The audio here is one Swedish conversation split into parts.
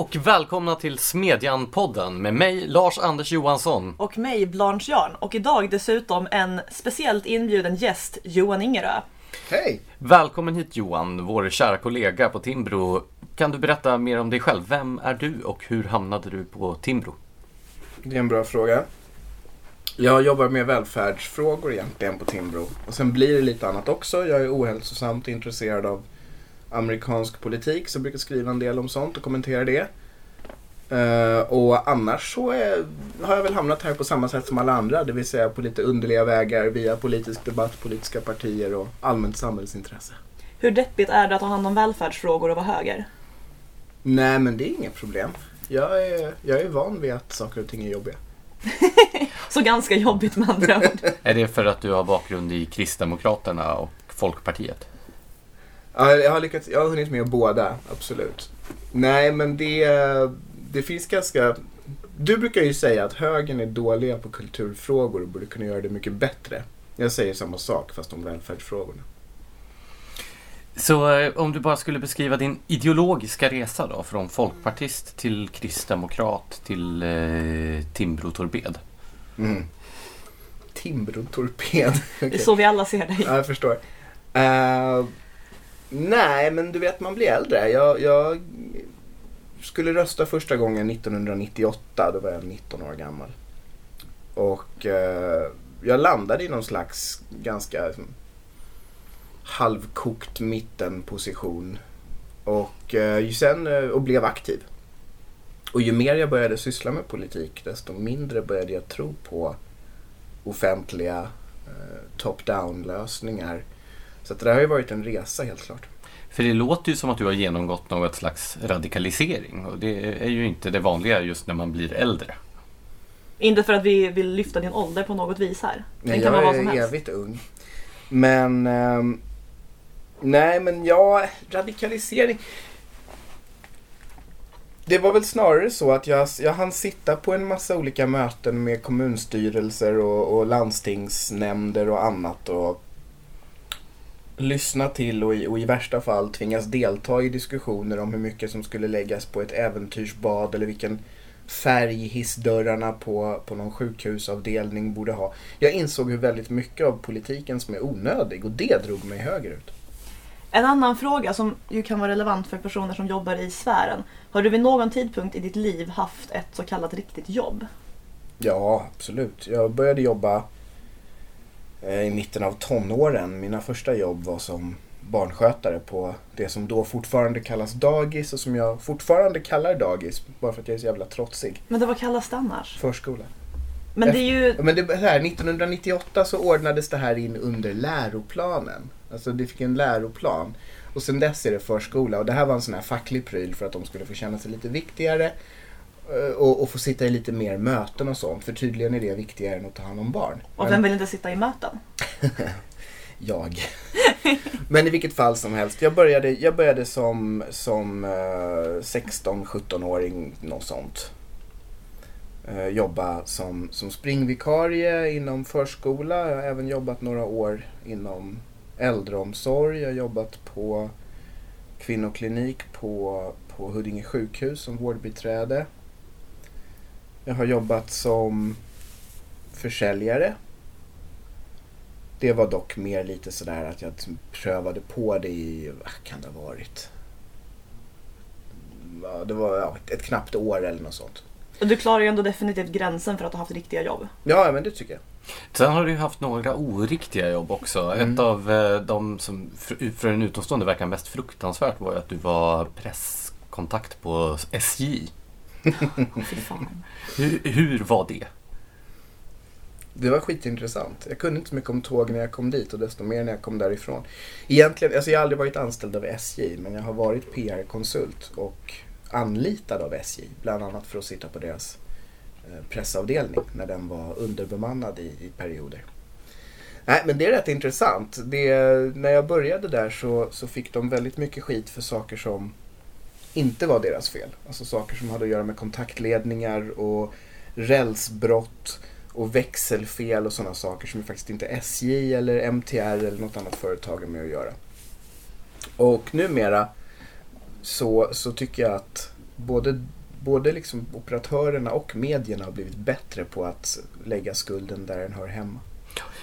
och välkomna till Smedjan-podden med mig Lars Anders Johansson. Och mig Blanche Jarn. Och idag dessutom en speciellt inbjuden gäst, Johan Ingerö. Hej! Välkommen hit Johan, vår kära kollega på Timbro. Kan du berätta mer om dig själv? Vem är du och hur hamnade du på Timbro? Det är en bra fråga. Jag jobbar med välfärdsfrågor egentligen på Timbro. Och sen blir det lite annat också. Jag är ohälsosamt intresserad av amerikansk politik så jag brukar skriva en del om sånt och kommentera det. Uh, och annars så är, har jag väl hamnat här på samma sätt som alla andra. Det vill säga på lite underliga vägar via politisk debatt, politiska partier och allmänt samhällsintresse. Hur deppigt är det att ta hand om välfärdsfrågor och vara höger? Nej men det är inget problem. Jag är, jag är van vid att saker och ting är jobbiga. så ganska jobbigt med andra ord. är det för att du har bakgrund i Kristdemokraterna och Folkpartiet? Ja, jag har, lyckats, jag har hunnit med båda, absolut. Nej, men det, det finns ganska... Du brukar ju säga att högern är dåliga på kulturfrågor och borde kunna göra det mycket bättre. Jag säger samma sak, fast om välfärdsfrågorna. Så eh, om du bara skulle beskriva din ideologiska resa då, från folkpartist till kristdemokrat till eh, Timbro-torped? Mm. Timbro-torped? okay. Det är så vi alla ser dig. Ja, jag förstår. Uh, Nej, men du vet man blir äldre. Jag, jag skulle rösta första gången 1998. Då var jag 19 år gammal. Och eh, jag landade i någon slags ganska liksom, halvkokt mittenposition. Och, eh, sen, eh, och blev aktiv. Och ju mer jag började syssla med politik desto mindre började jag tro på offentliga eh, top-down lösningar så det har ju varit en resa helt klart. För det låter ju som att du har genomgått något slags radikalisering och det är ju inte det vanliga just när man blir äldre. Inte för att vi vill lyfta din ålder på något vis här. Den nej, kan jag vara är helst. evigt ung. Men... Um, nej, men ja, radikalisering. Det var väl snarare så att jag, jag hann sitta på en massa olika möten med kommunstyrelser och, och landstingsnämnder och annat. Och lyssna till och i, och i värsta fall tvingas delta i diskussioner om hur mycket som skulle läggas på ett äventyrsbad eller vilken färg hissdörrarna på, på någon sjukhusavdelning borde ha. Jag insåg hur väldigt mycket av politiken som är onödig och det drog mig högerut. En annan fråga som ju kan vara relevant för personer som jobbar i sfären. Har du vid någon tidpunkt i ditt liv haft ett så kallat riktigt jobb? Ja, absolut. Jag började jobba i mitten av tonåren. Mina första jobb var som barnskötare på det som då fortfarande kallas dagis och som jag fortfarande kallar dagis bara för att jag är så jävla trotsig. Men det vad kallas det annars? Förskola. Men det är ju... Men det, här, 1998 så ordnades det här in under läroplanen. Alltså det fick en läroplan. Och sen dess är det förskola och det här var en sån här facklig pryl för att de skulle få känna sig lite viktigare Eh, och, och få sitta i lite mer möten och sånt. För tydligen är det viktigare än att ta hand om barn. Och vem vill inte sitta i möten? jag. Men i vilket fall som helst. Jag började, jag började som, som uh, 16-17-åring, något sånt. Uh, jobba som, som springvikarie inom förskola. Jag har även jobbat några år inom äldreomsorg. Jag har jobbat på kvinnoklinik på, på Huddinge sjukhus som vårdbiträde. Jag har jobbat som försäljare. Det var dock mer lite sådär att jag liksom prövade på det i, vad kan det ha varit? Det var ja, ett knappt år eller något sånt. Du klarar ju ändå definitivt gränsen för att ha haft riktiga jobb. Ja, men det tycker jag. Sen har du ju haft några oriktiga jobb också. Mm. Ett av eh, de som för en utomstående verkar mest fruktansvärt var ju att du var presskontakt på SJ. hur, hur var det? Det var skitintressant. Jag kunde inte så mycket om tåg när jag kom dit och desto mer när jag kom därifrån. Egentligen, alltså jag har aldrig varit anställd av SJ men jag har varit PR-konsult och anlitad av SJ. Bland annat för att sitta på deras eh, pressavdelning när den var underbemannad i, i perioder. Nej, men det är rätt intressant. Det, när jag började där så, så fick de väldigt mycket skit för saker som inte var deras fel. Alltså saker som hade att göra med kontaktledningar och rälsbrott och växelfel och sådana saker som faktiskt inte SJ eller MTR eller något annat företag är med att göra. Och numera så, så tycker jag att både, både liksom operatörerna och medierna har blivit bättre på att lägga skulden där den hör hemma.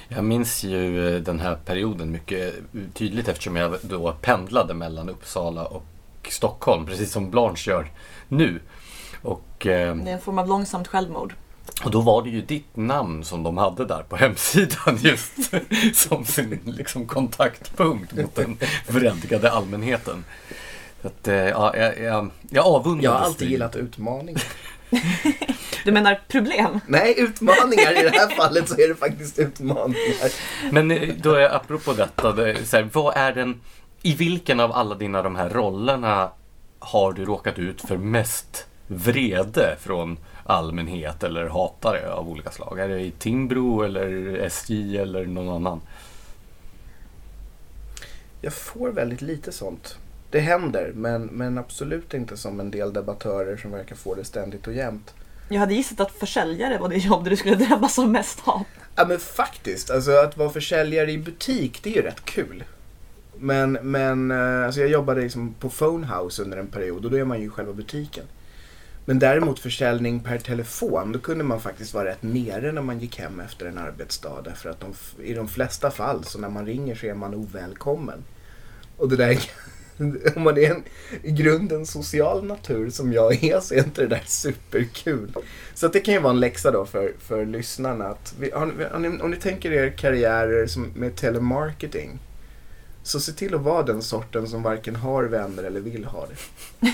Jag minns ju eh, den här perioden mycket tydligt eftersom jag då pendlade mellan Uppsala och Stockholm, precis som Blanche gör nu. Och, eh, Det är en form av långsamt självmord. och då var det ju ditt namn som de hade där på hemsidan just som sin liksom, kontaktpunkt mot den vredgade allmänheten. Så att, eh, ja, jag, jag, jag avundades Jag har alltid dig. gillat utmaningar. Du menar problem? Nej, utmaningar. I det här fallet så är det faktiskt utmaningar. Men eh, då är apropå detta, det, är så här, vad är den, i vilken av alla dina de här rollerna har du råkat ut för mest vrede från allmänhet eller hatare av olika slag? Är det i Timbro eller SJ eller någon annan? Jag får väldigt lite sånt. Det händer, men, men absolut inte som en del debattörer som verkar få det ständigt och jämt. Jag hade gissat att försäljare var det jobb där du skulle drabbas av mest hat. Ja men faktiskt, alltså att vara försäljare i butik det är ju rätt kul. Men, men eh, alltså jag jobbade liksom på Phonehouse under en period och då är man ju i själva butiken. Men däremot försäljning per telefon, då kunde man faktiskt vara rätt nere när man gick hem efter en arbetsdag. Därför att de, i de flesta fall, så när man ringer så är man ovälkommen. Och det där, om man är en i grunden social natur som jag är så är inte det där superkul. Så att det kan ju vara en läxa då för, för lyssnarna. Att vi, har, har ni, om ni tänker er karriärer som, med telemarketing. Så se till att vara den sorten som varken har vänner eller vill ha det.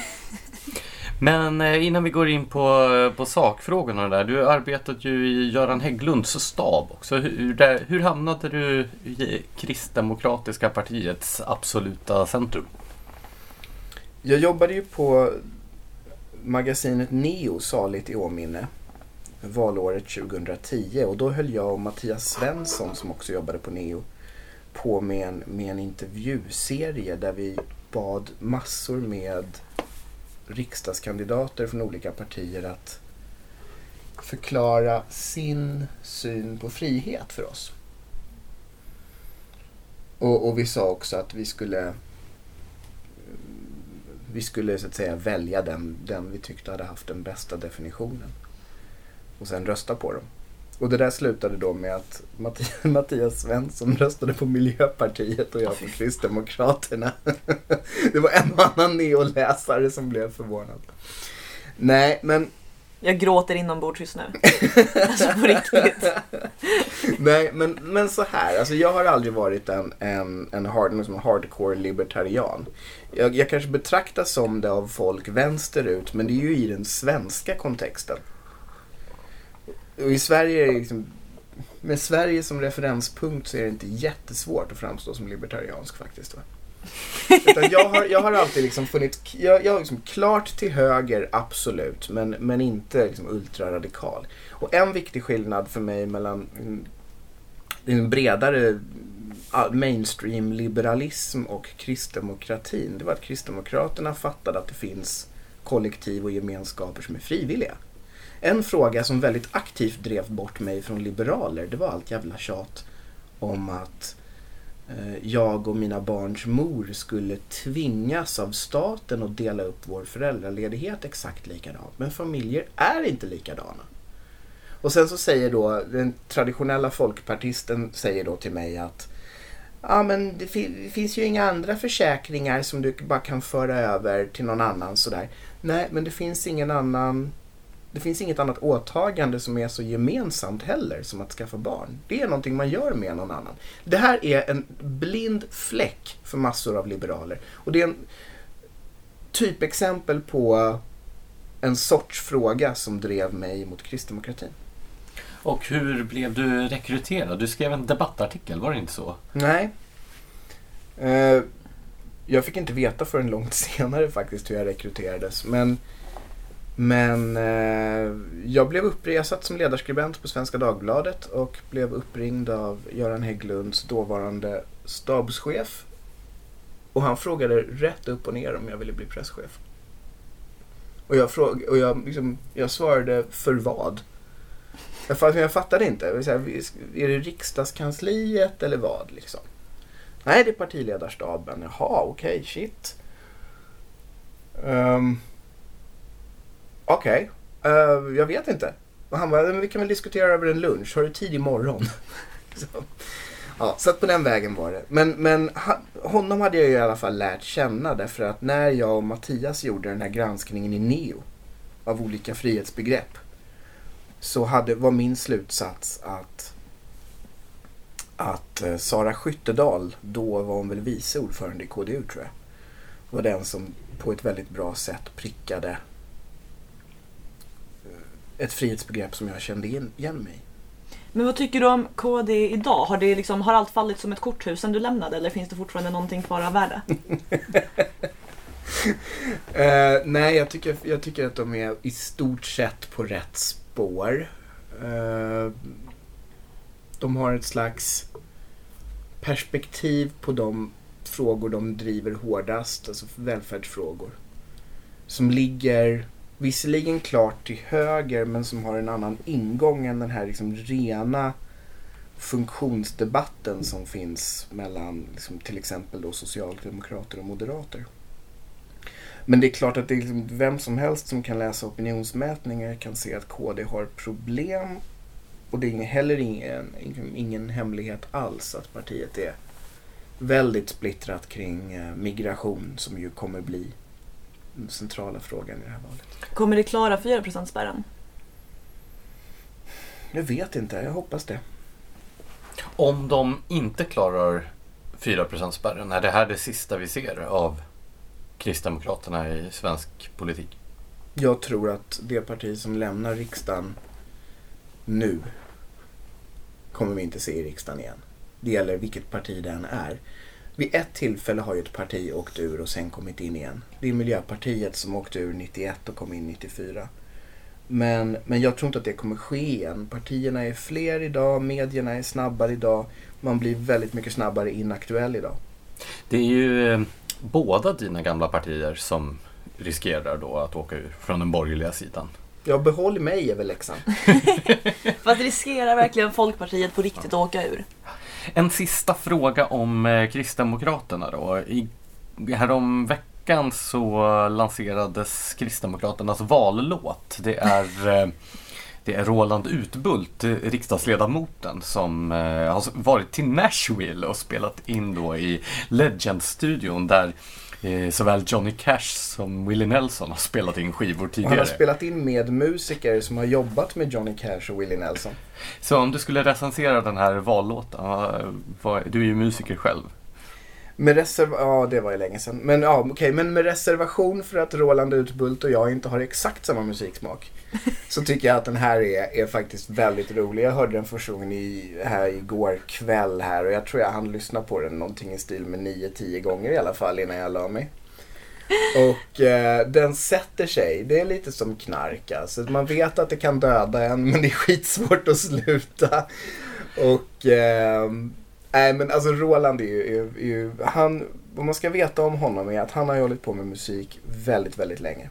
Men eh, innan vi går in på, på sakfrågorna där. Du har arbetat ju i Göran Hägglunds stab också. Hur, där, hur hamnade du i Kristdemokratiska partiets absoluta centrum? Jag jobbade ju på magasinet Neo, saligt i åminne, valåret 2010 och då höll jag och Mattias Svensson som också jobbade på Neo på med en, med en intervjuserie där vi bad massor med riksdagskandidater från olika partier att förklara sin syn på frihet för oss. Och, och vi sa också att vi skulle vi skulle så att säga välja den, den vi tyckte hade haft den bästa definitionen. Och sen rösta på dem. Och det där slutade då med att Mattias, Mattias Svensson röstade på Miljöpartiet och jag på Kristdemokraterna. Det var en och annan neoläsare som blev förvånad. Nej, men Jag gråter inombords just nu. Alltså på riktigt. Nej, men, men så här. Alltså jag har aldrig varit en, en, en, hard, liksom hardcore libertarian. Jag, jag kanske betraktas som det av folk vänsterut, men det är ju i den svenska kontexten. Och i Sverige är det liksom, med Sverige som referenspunkt så är det inte jättesvårt att framstå som libertariansk faktiskt. Va? Utan jag, har, jag har alltid liksom funnit, jag, jag är liksom klart till höger, absolut, men, men inte liksom ultraradikal. Och en viktig skillnad för mig mellan den bredare mainstream-liberalism och kristdemokratin, det var att kristdemokraterna fattade att det finns kollektiv och gemenskaper som är frivilliga. En fråga som väldigt aktivt drev bort mig från liberaler, det var allt jävla tjat om att eh, jag och mina barns mor skulle tvingas av staten att dela upp vår föräldraledighet exakt likadant. Men familjer är inte likadana. Och sen så säger då den traditionella folkpartisten säger då till mig att Ja men det, fi- det finns ju inga andra försäkringar som du bara kan föra över till någon annan sådär. Nej men det finns ingen annan det finns inget annat åtagande som är så gemensamt heller som att skaffa barn. Det är någonting man gör med någon annan. Det här är en blind fläck för massor av liberaler. Och det är en typexempel på en sorts fråga som drev mig mot kristdemokratin. Och hur blev du rekryterad? Du skrev en debattartikel, var det inte så? Nej. Eh, jag fick inte veta förrän långt senare faktiskt hur jag rekryterades. Men, men eh, jag blev uppresat som ledarskribent på Svenska Dagbladet och blev uppringd av Göran Hägglunds dåvarande stabschef. Och han frågade rätt upp och ner om jag ville bli presschef. Och jag, fråg, och jag, liksom, jag svarade för vad? Jag, fatt- jag fattade inte. Jag säga, Är det riksdagskansliet eller vad? Liksom? Nej, det är partiledarstaben. Jaha, okej, shit. Um, okej, eh, jag vet inte. Och han bara, vi kan väl diskutera över en lunch. Har du tid imorgon? så, ja, så att på den vägen var det. Men, men honom hade jag ju i alla fall lärt känna därför att när jag och Mattias gjorde den här granskningen i Neo av olika frihetsbegrepp så hade, var min slutsats att att eh, Sara Skyttedal, då var hon väl vice ordförande i KDU tror jag, var den som på ett väldigt bra sätt prickade ett frihetsbegrepp som jag kände igen, mig i. Men vad tycker du om KD idag? Har, det liksom, har allt fallit som ett korthus sen du lämnade eller finns det fortfarande någonting kvar av värde? Eh, nej, jag tycker, jag tycker att de är i stort sett på rätt spår. Eh, de har ett slags perspektiv på de frågor de driver hårdast, alltså välfärdsfrågor. Som ligger visserligen klart till höger men som har en annan ingång än den här liksom rena funktionsdebatten som finns mellan liksom, till exempel då socialdemokrater och moderater. Men det är klart att det är liksom vem som helst som kan läsa opinionsmätningar kan se att KD har problem. Och det är heller ingen, ingen hemlighet alls att partiet är väldigt splittrat kring eh, migration som ju kommer bli centrala frågan i det här valet. Kommer det klara 4%-spärren? Jag vet inte, jag hoppas det. Om de inte klarar 4%-spärren, är det här det sista vi ser av Kristdemokraterna i svensk politik? Jag tror att det parti som lämnar riksdagen nu kommer vi inte se i riksdagen igen. Det gäller vilket parti det än är. Vid ett tillfälle har ju ett parti åkt ur och sen kommit in igen. Det är Miljöpartiet som åkte ur 91 och kom in 94. Men, men jag tror inte att det kommer ske igen. Partierna är fler idag, medierna är snabbare idag. Man blir väldigt mycket snabbare inaktuell idag. Det är ju eh, båda dina gamla partier som riskerar då att åka ur från den borgerliga sidan. Ja, behåll mig är väl läxan. Fast riskerar verkligen Folkpartiet på riktigt att åka ur? En sista fråga om eh, Kristdemokraterna då. I, härom veckan så lanserades Kristdemokraternas vallåt. Det är, eh, det är Roland Utbult, riksdagsledamoten, som eh, har varit till Nashville och spelat in då i Legend-studion där såväl Johnny Cash som Willie Nelson har spelat in skivor tidigare. han har spelat in med musiker som har jobbat med Johnny Cash och Willie Nelson. Så om du skulle recensera den här vallåten, du är ju musiker själv. Med reserv... Ja, det var ju länge sedan. Men ja, okej. Men med reservation för att Roland Utbult och jag inte har exakt samma musiksmak. så tycker jag att den här är, är faktiskt väldigt rolig. Jag hörde den första gången i, här igår kväll här och jag tror jag hann lyssna på den någonting i stil med 9-10 gånger i alla fall innan jag la mig. Och eh, den sätter sig. Det är lite som knark alltså. Man vet att det kan döda en men det är skitsvårt att sluta. Och eh, Nej men alltså Roland är ju, är, är ju, han, vad man ska veta om honom är att han har ju hållit på med musik väldigt, väldigt länge.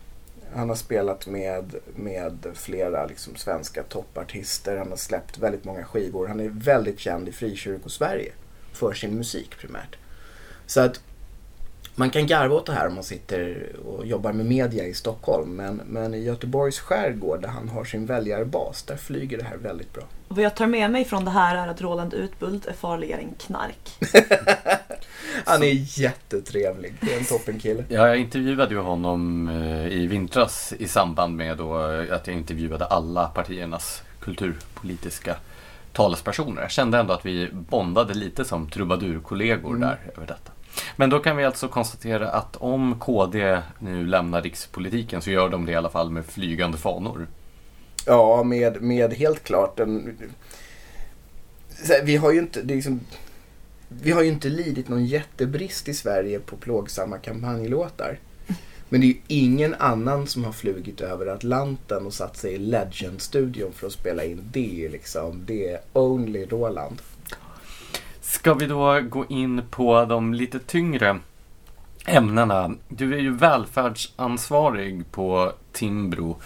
Han har spelat med, med flera liksom, svenska toppartister, han har släppt väldigt många skivor. Han är väldigt känd i frikyrkosverige för sin musik primärt. Så att man kan garva åt det här om man sitter och jobbar med media i Stockholm. Men, men i Göteborgs skärgård där han har sin väljarbas, där flyger det här väldigt bra. Vad jag tar med mig från det här är att Roland Utbult är farligare än knark. Han är jättetrevlig. Det är en toppenkille. Ja, jag intervjuade ju honom eh, i vintras i samband med då eh, att jag intervjuade alla partiernas kulturpolitiska talespersoner. Jag kände ändå att vi bondade lite som trubadurkollegor Mm. där över detta. Men då kan vi alltså konstatera att om KD nu lämnar rikspolitiken så gör de det i alla fall med flygande fanor. Ja, med, med helt klart en... Vi har ju inte... Det är liksom, vi har ju inte lidit någon jättebrist i Sverige på plågsamma kampanjlåtar. Men det är ju ingen annan som har flugit över Atlanten och satt sig i Legend-studion för att spela in. Det är ju liksom, det är only Roland. Ska vi då gå in på de lite tyngre ämnena? Du är ju välfärdsansvarig på Timbro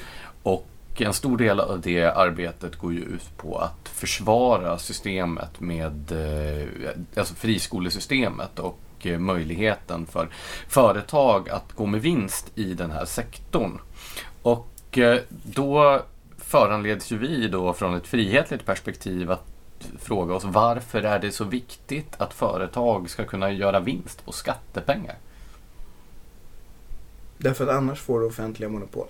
och en stor del av det arbetet går ju ut på att försvara systemet med eh, alltså friskolesystemet och eh, möjligheten för företag att gå med vinst i den här sektorn. Och eh, då föranleds ju vi då från ett frihetligt perspektiv att fråga oss varför är det så viktigt att företag ska kunna göra vinst på skattepengar? Därför att annars får du offentliga monopol.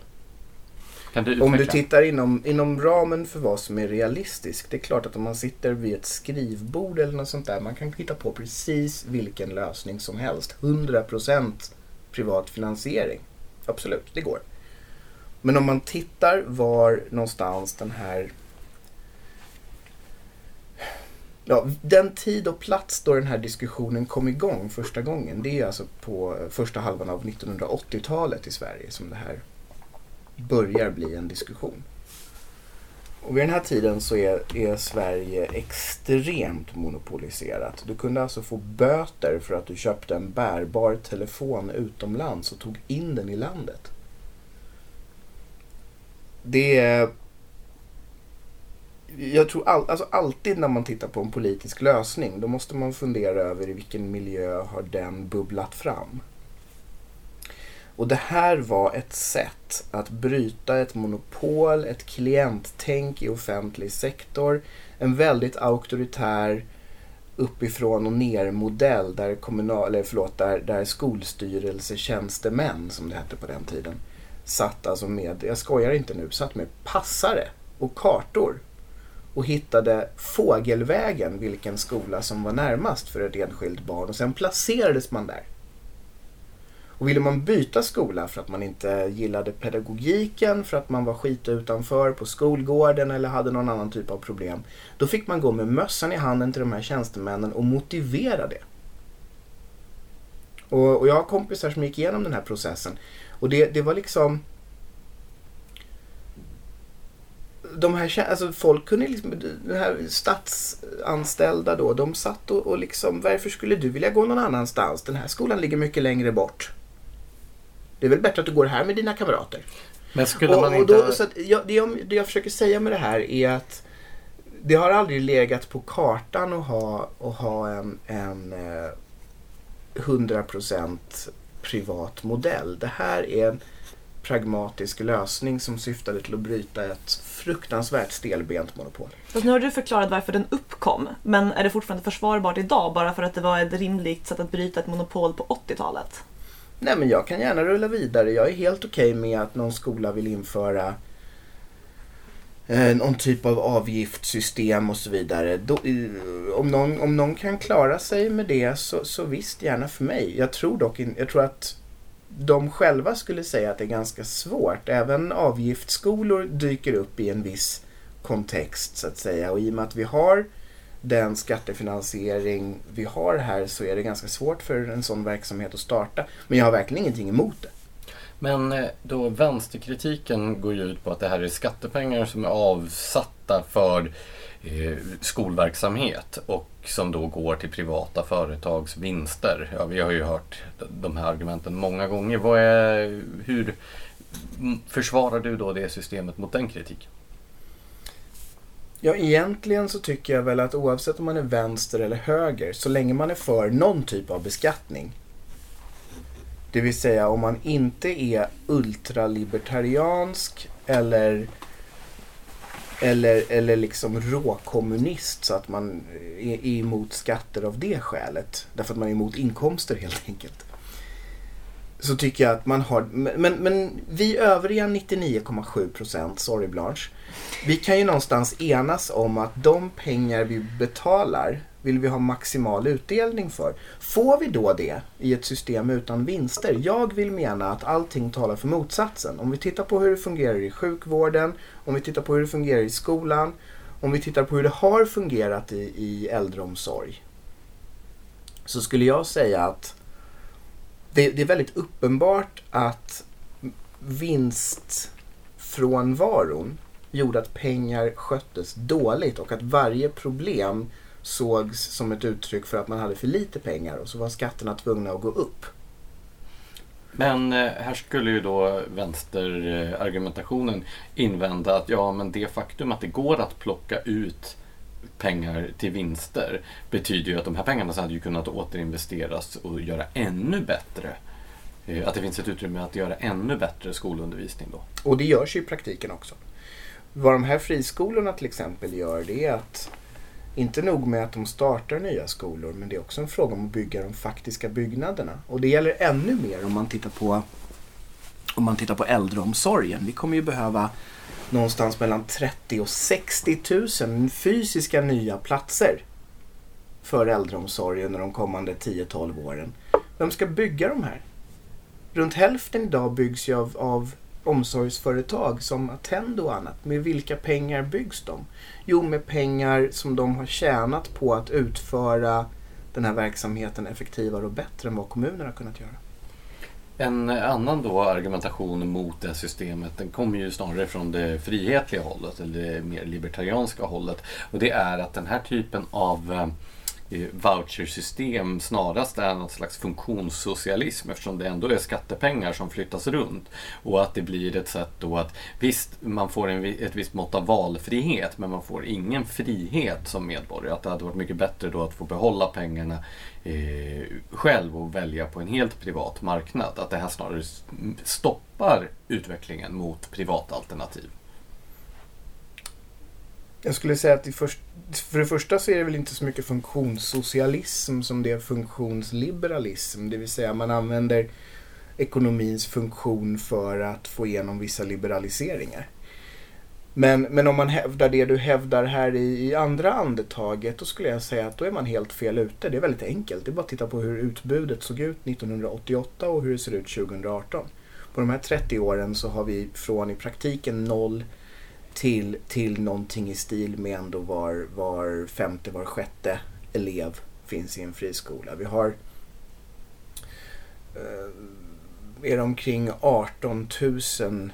Du Om du tittar inom, inom ramen för vad som är realistiskt. Det är klart att om man sitter vid ett skrivbord eller något sånt där. Man kan hitta på precis vilken lösning som helst. 100% privat finansiering. Absolut, det går. Men om man tittar var någonstans den här... Ja, den tid och plats då den här diskussionen kom igång första gången. Det är alltså på första halvan av 1980-talet i Sverige som det här börjar bli en diskussion. Och vid den här tiden så är, är Sverige extremt monopoliserat. Du kunde alltså få böter för att du köpte en bärbar telefon utomlands och tog in den i landet. Det är... Jag tror all, alltså alltid när man tittar på en politisk lösning då måste man fundera över i vilken miljö har den bubblat fram. Och det här var ett sätt att bryta ett monopol, ett klienttänk i offentlig sektor. En väldigt auktoritär uppifrån och ner modell där, kommunal, eller förlåt, där, där skolstyrelsetjänstemän, som det hette på den tiden, satt alltså med, jag skojar inte nu, satt med passare och kartor och hittade fågelvägen vilken skola som var närmast för ett enskilt barn och sen placerades man där. Och ville man byta skola för att man inte gillade pedagogiken, för att man var skit utanför på skolgården eller hade någon annan typ av problem. Då fick man gå med mössan i handen till de här tjänstemännen och motivera det. Och, och jag har kompisar som gick igenom den här processen. Och det, det var liksom... De här, alltså folk kunde liksom, de här statsanställda då, de satt och, och liksom, varför skulle du vilja gå någon annanstans? Den här skolan ligger mycket längre bort. Det är väl bättre att du går här med dina kamrater. Men skulle och, man inte... då, så jag, det, jag, det jag försöker säga med det här är att det har aldrig legat på kartan att ha, att ha en, en eh, 100% privat modell. Det här är en pragmatisk lösning som syftade till att bryta ett fruktansvärt stelbent monopol. Fast nu har du förklarat varför den uppkom, men är det fortfarande försvarbart idag bara för att det var ett rimligt sätt att bryta ett monopol på 80-talet? Nej men jag kan gärna rulla vidare. Jag är helt okej med att någon skola vill införa eh, någon typ av avgiftssystem och så vidare. Då, eh, om, någon, om någon kan klara sig med det så, så visst, gärna för mig. Jag tror dock in, jag tror att de själva skulle säga att det är ganska svårt. Även avgiftsskolor dyker upp i en viss kontext så att säga. Och i och med att vi har den skattefinansiering vi har här så är det ganska svårt för en sån verksamhet att starta. Men jag har verkligen ingenting emot det. Men eh, då vänsterkritiken går ju ut på att det här är skattepengar som är avsatta för Eh, skolverksamhet och som då går till privata företags vinster. Ja, vi har ju hört de här argumenten många gånger. Vad är, hur försvarar du då det systemet mot den kritiken? Ja, egentligen så tycker jag väl att oavsett om man är vänster eller höger, så länge man är för någon typ av beskattning. Det vill säga om man inte är ultralibertariansk eller eller, eller liksom råkommunist så att man är emot skatter av det skälet. Därför att man är emot inkomster helt enkelt. Så tycker jag att man har, men, men vi övriga 99,7 procent, sorry Blanche, vi kan ju någonstans enas om att de pengar vi betalar vill vi ha maximal utdelning för. Får vi då det i ett system utan vinster? Jag vill mena att allting talar för motsatsen. Om vi tittar på hur det fungerar i sjukvården, om vi tittar på hur det fungerar i skolan, om vi tittar på hur det har fungerat i, i äldreomsorg. Så skulle jag säga att det, det är väldigt uppenbart att vinstfrånvaron gjorde att pengar sköttes dåligt och att varje problem sågs som ett uttryck för att man hade för lite pengar och så var skatterna tvungna att gå upp. Men eh, här skulle ju då vänsterargumentationen invända att ja, men det faktum att det går att plocka ut pengar till vinster betyder ju att de här pengarna så hade ju kunnat återinvesteras och göra ännu bättre eh, att det finns ett utrymme att göra ännu bättre skolundervisning då. Och det görs ju i praktiken också. Vad de här friskolorna till exempel gör det är att inte nog med att de startar nya skolor men det är också en fråga om att bygga de faktiska byggnaderna. Och det gäller ännu mer om man tittar på, om man tittar på äldreomsorgen. Vi kommer ju behöva någonstans mellan 30 och 60 000 fysiska nya platser för äldreomsorgen under de kommande 10-12 åren. Vem ska bygga de här? Runt hälften idag byggs ju av, av omsorgsföretag som Attendo och annat. Med vilka pengar byggs de? Jo, med pengar som de har tjänat på att utföra den här verksamheten effektivare och bättre än vad kommunerna har kunnat göra. En annan då argumentation mot det systemet den kommer ju snarare från det frihetliga hållet eller det mer libertarianska hållet. Och det är att den här typen av eh, vouchersystem snarast är något slags funktionssocialism eftersom det ändå är skattepengar som flyttas runt. Och att det blir ett sätt då att visst, man får en, ett visst mått av valfrihet men man får ingen frihet som medborgare. Att det hade varit mycket bättre då att få behålla pengarna eh, själv och välja på en helt privat marknad. Att det här snarare stoppar utvecklingen mot privata alternativ. Jag skulle säga att först, för det första så är det väl inte så mycket funktionssocialism som det är funktionsliberalism. Det vill säga man använder ekonomins funktion för att få igenom vissa liberaliseringar. Men, men om man hävdar det du hävdar här i, i andra andetaget då skulle jag säga att då är man helt fel ute. Det är väldigt enkelt. Det är bara att titta på hur utbudet såg ut 1988 och hur det ser ut 2018. På de här 30 åren så har vi från i praktiken noll till, till någonting i stil med ändå var, var femte, var sjätte elev finns i en friskola. Vi har eh, är det omkring 18 000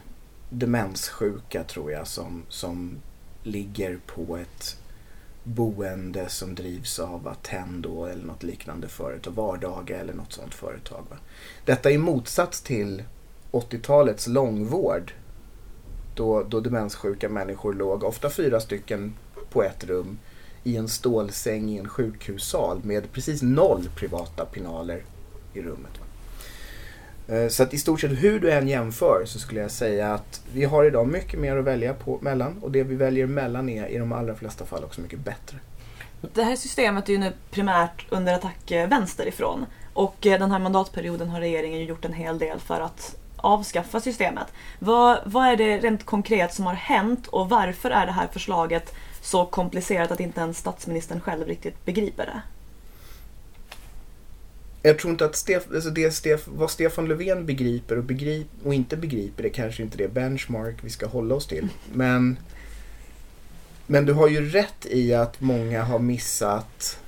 demenssjuka tror jag som, som ligger på ett boende som drivs av Attendo eller något liknande företag, Vardaga eller något sånt företag. Va? Detta i motsats till 80-talets långvård då, då demenssjuka människor låg, ofta fyra stycken på ett rum, i en stålsäng i en sjukhussal med precis noll privata pinaler i rummet. Eh, så att i stort sett hur du än jämför så skulle jag säga att vi har idag mycket mer att välja på mellan och det vi väljer mellan är i de allra flesta fall också mycket bättre. Det här systemet är ju nu primärt under attack eh, vänsterifrån och eh, den här mandatperioden har regeringen gjort en hel del för att avskaffa systemet. Vad, vad är det rent konkret som har hänt och varför är det här förslaget så komplicerat att inte ens statsministern själv riktigt begriper det? Jag tror inte att Stef, alltså det Stef, vad Stefan Löfven begriper och, begrip, och inte begriper det kanske inte det benchmark vi ska hålla oss till. Men, men du har ju rätt i att många har missat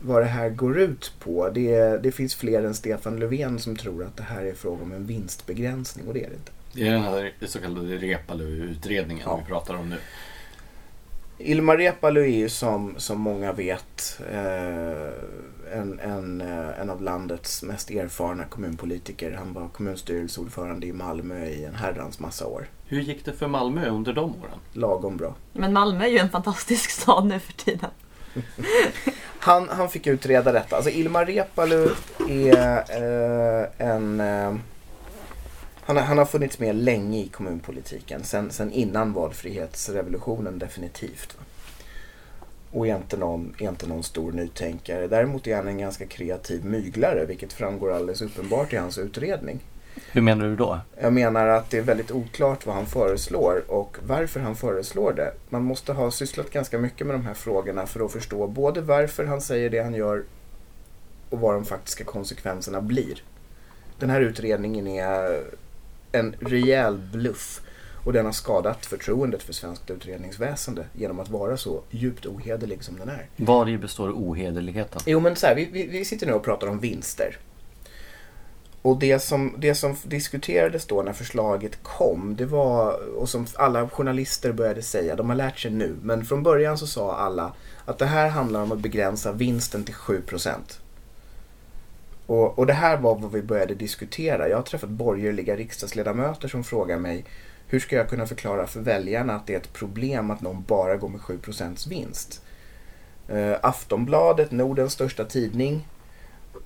vad det här går ut på. Det, det finns fler än Stefan Löfven som tror att det här är fråga om en vinstbegränsning och det är det inte. Det är den här så kallade Reepalu-utredningen ja. vi pratar om nu. Ilmar Reepalu är ju som, som många vet eh, en, en, eh, en av landets mest erfarna kommunpolitiker. Han var kommunstyrelseordförande i Malmö i en herrans massa år. Hur gick det för Malmö under de åren? Lagom bra. Men Malmö är ju en fantastisk stad nu för tiden. han, han fick utreda detta. Alltså Ilmar Reepalu är eh, en... Eh, han, han har funnits med länge i kommunpolitiken. Sen, sen innan valfrihetsrevolutionen definitivt. Och är inte, någon, är inte någon stor nytänkare. Däremot är han en ganska kreativ myglare vilket framgår alldeles uppenbart i hans utredning. Hur menar du då? Jag menar att det är väldigt oklart vad han föreslår och varför han föreslår det. Man måste ha sysslat ganska mycket med de här frågorna för att förstå både varför han säger det han gör och vad de faktiska konsekvenserna blir. Den här utredningen är en rejäl bluff och den har skadat förtroendet för svenskt utredningsväsende genom att vara så djupt ohederlig som den är. Vari består ohederligheten? Jo men så här, vi, vi, vi sitter nu och pratar om vinster. Och det som, det som diskuterades då när förslaget kom, det var, och som alla journalister började säga, de har lärt sig nu, men från början så sa alla att det här handlar om att begränsa vinsten till 7 och, och det här var vad vi började diskutera. Jag har träffat borgerliga riksdagsledamöter som frågar mig hur ska jag kunna förklara för väljarna att det är ett problem att någon bara går med 7 vinst? Uh, Aftonbladet, Nordens största tidning,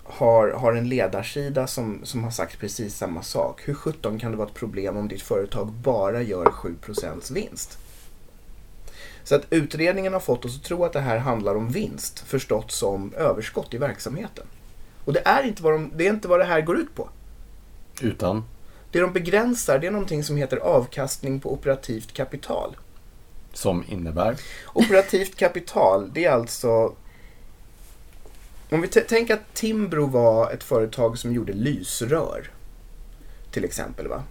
har, har en ledarsida som, som har sagt precis samma sak. Hur 17 kan det vara ett problem om ditt företag bara gör 7% vinst? Så att utredningen har fått oss att tro att det här handlar om vinst, förstått som överskott i verksamheten. Och det är inte vad, de, det, är inte vad det här går ut på. Utan? Det de begränsar det är någonting som heter avkastning på operativt kapital. Som innebär? Operativt kapital, det är alltså... Om vi tänker att Timbro var ett företag som gjorde lysrör. Till exempel. va?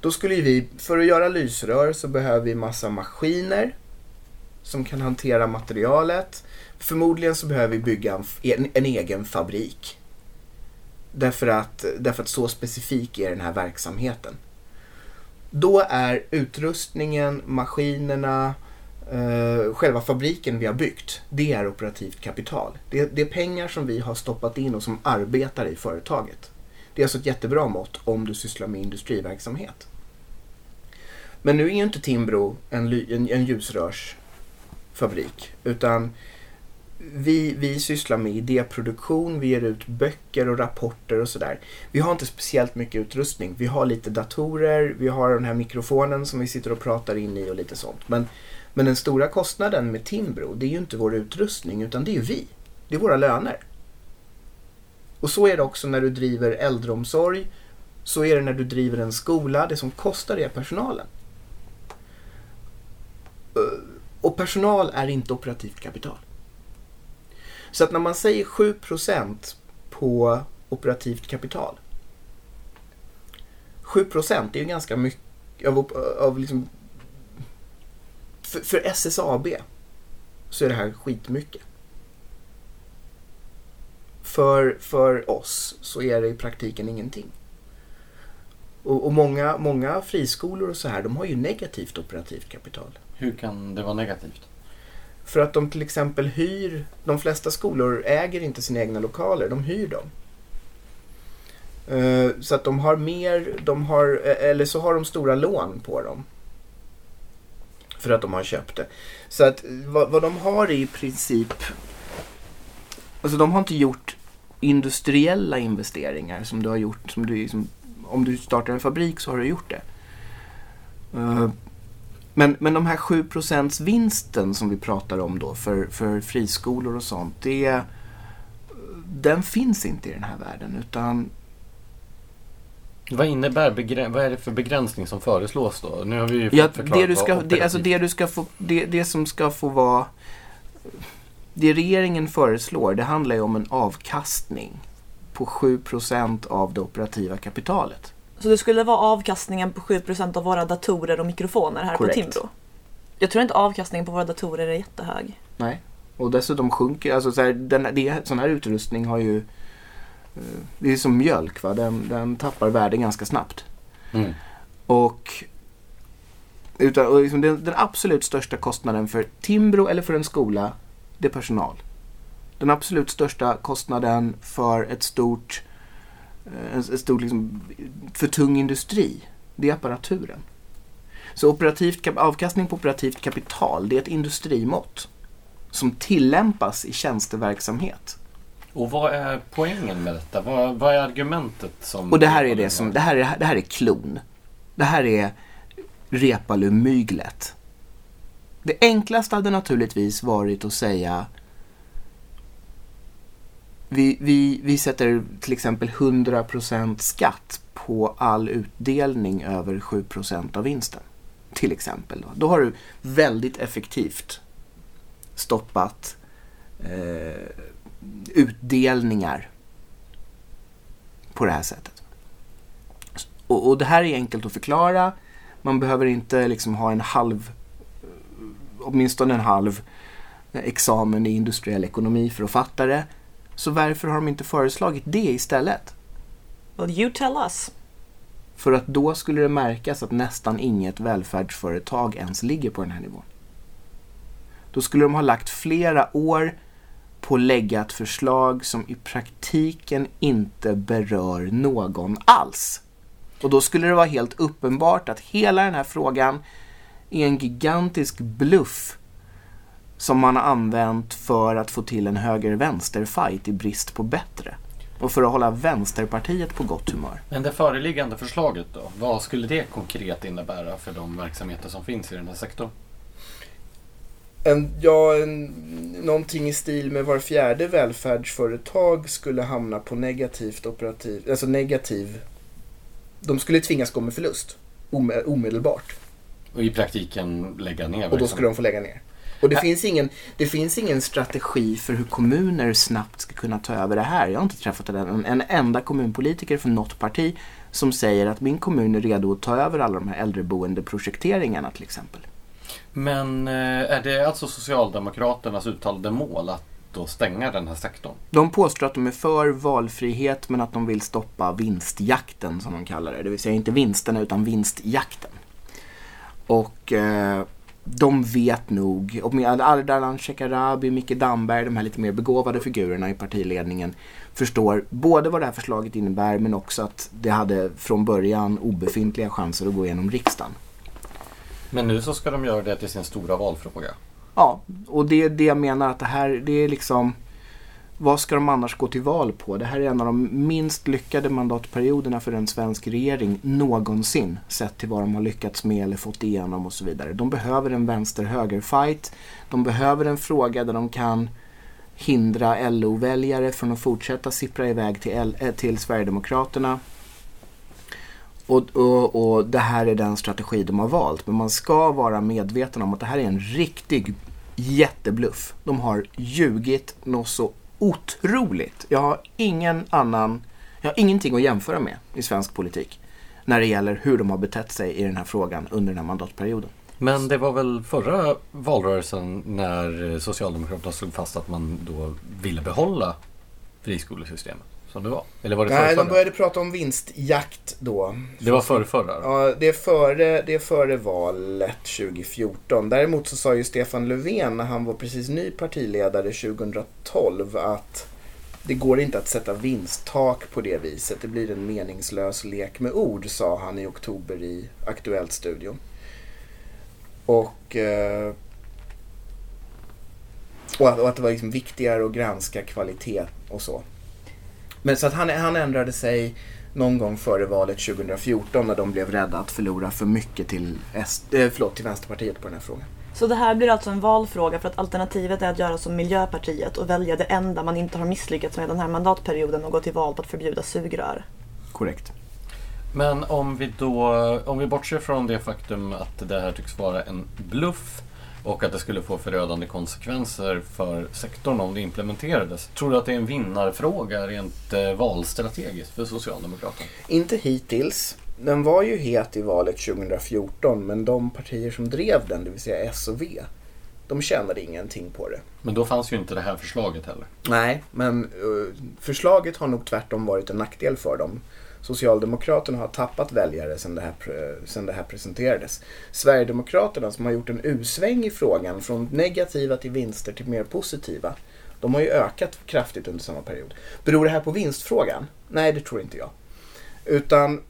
Då skulle vi, för att göra lysrör så behöver vi massa maskiner som kan hantera materialet. Förmodligen så behöver vi bygga en, en, en egen fabrik. Därför att, därför att så specifik är den här verksamheten. Då är utrustningen, maskinerna, eh, själva fabriken vi har byggt, det är operativt kapital. Det, det, är pengar som vi har stoppat in och som arbetar i företaget. Det är alltså ett jättebra mått om du sysslar med industriverksamhet. Men nu är ju inte Timbro en, en, en ljusrörsfabrik, utan vi, vi sysslar med idéproduktion, vi ger ut böcker och rapporter och sådär. Vi har inte speciellt mycket utrustning. Vi har lite datorer, vi har den här mikrofonen som vi sitter och pratar in i och lite sånt. Men, men den stora kostnaden med Timbro, det är ju inte vår utrustning utan det är ju vi. Det är våra löner. Och så är det också när du driver äldreomsorg. Så är det när du driver en skola. Det som kostar är personalen. Eh, och personal är inte operativt kapital. Så att när man säger 7% på operativt kapital. 7% är ju ganska mycket av, av liksom, för, för SSAB så är det här skitmycket. För, för oss så är det i praktiken ingenting. Och, och, många, många friskolor och så här, de har ju negativt operativt kapital. Hur kan det vara negativt? För att de till exempel hyr, de flesta skolor äger inte sina egna lokaler, de hyr dem. Eh, så att de har mer, de har, eh, eller så har de stora lån på dem. För att de har köpt det. Så att vad, vad de har är i princip, alltså de har inte gjort industriella investeringar som du har gjort, som du, som, om du startar en fabrik så har du gjort det. Uh, men, men de här 7 vinsten som vi pratar om då för, för friskolor och sånt. Det, den finns inte i den här världen. utan vad innebär vad är det för begränsning som föreslås då? Nu har vi ju ja, det, du ska, det, alltså det, du ska få, det, det som ska få vara... Det regeringen föreslår det handlar ju om en avkastning på 7% av det operativa kapitalet. Så det skulle vara avkastningen på 7% av våra datorer och mikrofoner här Correct. på Timbro? Jag tror inte avkastningen på våra datorer är jättehög. Nej, och dessutom sjunker, alltså så här, den, det, sån här utrustning har ju, det är som mjölk va, den, den tappar värde ganska snabbt. Mm. Och, utan, och liksom den, den, absolut största kostnaden för Timbro eller för en skola, det är personal. Den absolut största kostnaden för ett stort Eh, en, en stor liksom, för tung industri, det är apparaturen. Så operativt, avkastning på operativt kapital, det är ett industrimått som tillämpas i tjänsteverksamhet. Och vad är poängen med detta? Vad, vad är argumentet som... Och det här är det som, det här är, det här är klon. Det här är Reepalu-myglet. Det enklaste hade naturligtvis varit att säga vi, vi, vi sätter till exempel 100% skatt på all utdelning över 7% av vinsten. Till exempel. Då, då har du väldigt effektivt stoppat eh, utdelningar på det här sättet. Och, och, det här är enkelt att förklara. Man behöver inte liksom ha en halv, åtminstone en halv examen i industriell ekonomi för att fatta det. Så varför har de inte föreslagit det istället? Well, you tell us. För att då skulle det märkas att nästan inget välfärdsföretag ens ligger på den här nivån. Då skulle de ha lagt flera år på att lägga ett förslag som i praktiken inte berör någon alls. Och då skulle det vara helt uppenbart att hela den här frågan är en gigantisk bluff som man har använt för att få till en höger-vänster-fight i brist på bättre. och för att hålla Vänsterpartiet på gott humör. Men det föreliggande förslaget då? Vad skulle det konkret innebära för de verksamheter som finns i den här sektorn? En, ja, en, någonting i stil med var fjärde välfärdsföretag skulle hamna på negativt operativ, alltså negativ. De skulle tvingas gå med förlust ome, omedelbart. Och i praktiken lägga ner Och då skulle de få lägga ner. Och det, finns ingen, det finns ingen strategi för hur kommuner snabbt ska kunna ta över det här. Jag har inte träffat en, en enda kommunpolitiker från något parti som säger att min kommun är redo att ta över alla de här äldreboendeprojekteringarna till exempel. Men eh, är det alltså Socialdemokraternas uttalade mål att då stänga den här sektorn? De påstår att de är för valfrihet men att de vill stoppa vinstjakten som de kallar det. Det vill säga inte vinsterna utan vinstjakten. Och eh, de vet nog, och med Ardalan Shekarabi, Micke Damberg, de här lite mer begåvade figurerna i partiledningen förstår både vad det här förslaget innebär men också att det hade från början obefintliga chanser att gå igenom riksdagen. Men nu så ska de göra det till sin stora valfråga. Ja, och det är det jag menar att det här, det är liksom vad ska de annars gå till val på? Det här är en av de minst lyckade mandatperioderna för en svensk regering någonsin sett till vad de har lyckats med eller fått igenom och så vidare. De behöver en vänster-höger-fight. De behöver en fråga där de kan hindra LO-väljare från att fortsätta sippra iväg till, L eh, till Sverigedemokraterna. Och, och, och det här är den strategi de har valt. Men man ska vara medveten om att det här är en riktig jättebluff. De har ljugit något så otroligt. Jag har ingen annan, jag har ingenting att jämföra med i svensk politik när det gäller hur de har betett sig i den här frågan under den här mandatperioden. Men det var väl förra valrörelsen när Socialdemokraterna slog fast att man då ville behålla friskolesystemet? Som det var? Eller var det Nej, de började prata om vinstjakt då. Det var före förra? Ja, det är före, det är före valet 2014. Däremot så sa ju Stefan Löfven när han var precis ny partiledare 2012 att det går inte att sätta vinsttak på det viset. Det blir en meningslös lek med ord, sa han i oktober i Aktuellt-studion. Och, eh, och, att, och att det var liksom viktigare att granska kvalitet och så. Men så att han, han ändrade sig någon gång före valet 2014 när de blev rädda att förlora för mycket till, S, äh, förlåt, till Vänsterpartiet på den här frågan. Så det här blir alltså en valfråga för att alternativet är att göra som Miljöpartiet och välja det enda man inte har misslyckats med den här mandatperioden och gå till val på att förbjuda sugrör. Korrekt. Men om vi då, om vi bortser från det faktum att det här tycks vara en bluff och att det skulle få förödande konsekvenser för sektorn om det implementerades. Tror du att det är en vinnarfråga rent eh, valstrategiskt för Socialdemokraterna? Inte hittills. Den var ju het i valet 2014 men de partier som drev den, det vill säga S och V, de tjänade ingenting på det. Men då fanns ju inte det här förslaget heller. Nej, men uh, förslaget har nog tvärtom varit en nackdel för dem. Socialdemokraterna har tappat väljare sedan det, här, sedan det här presenterades. Sverigedemokraterna som har gjort en usväng i frågan från negativa till vinster till mer positiva. De har ju ökat kraftigt under samma period. Beror det här på vinstfrågan? Nej, det tror inte jag. Utan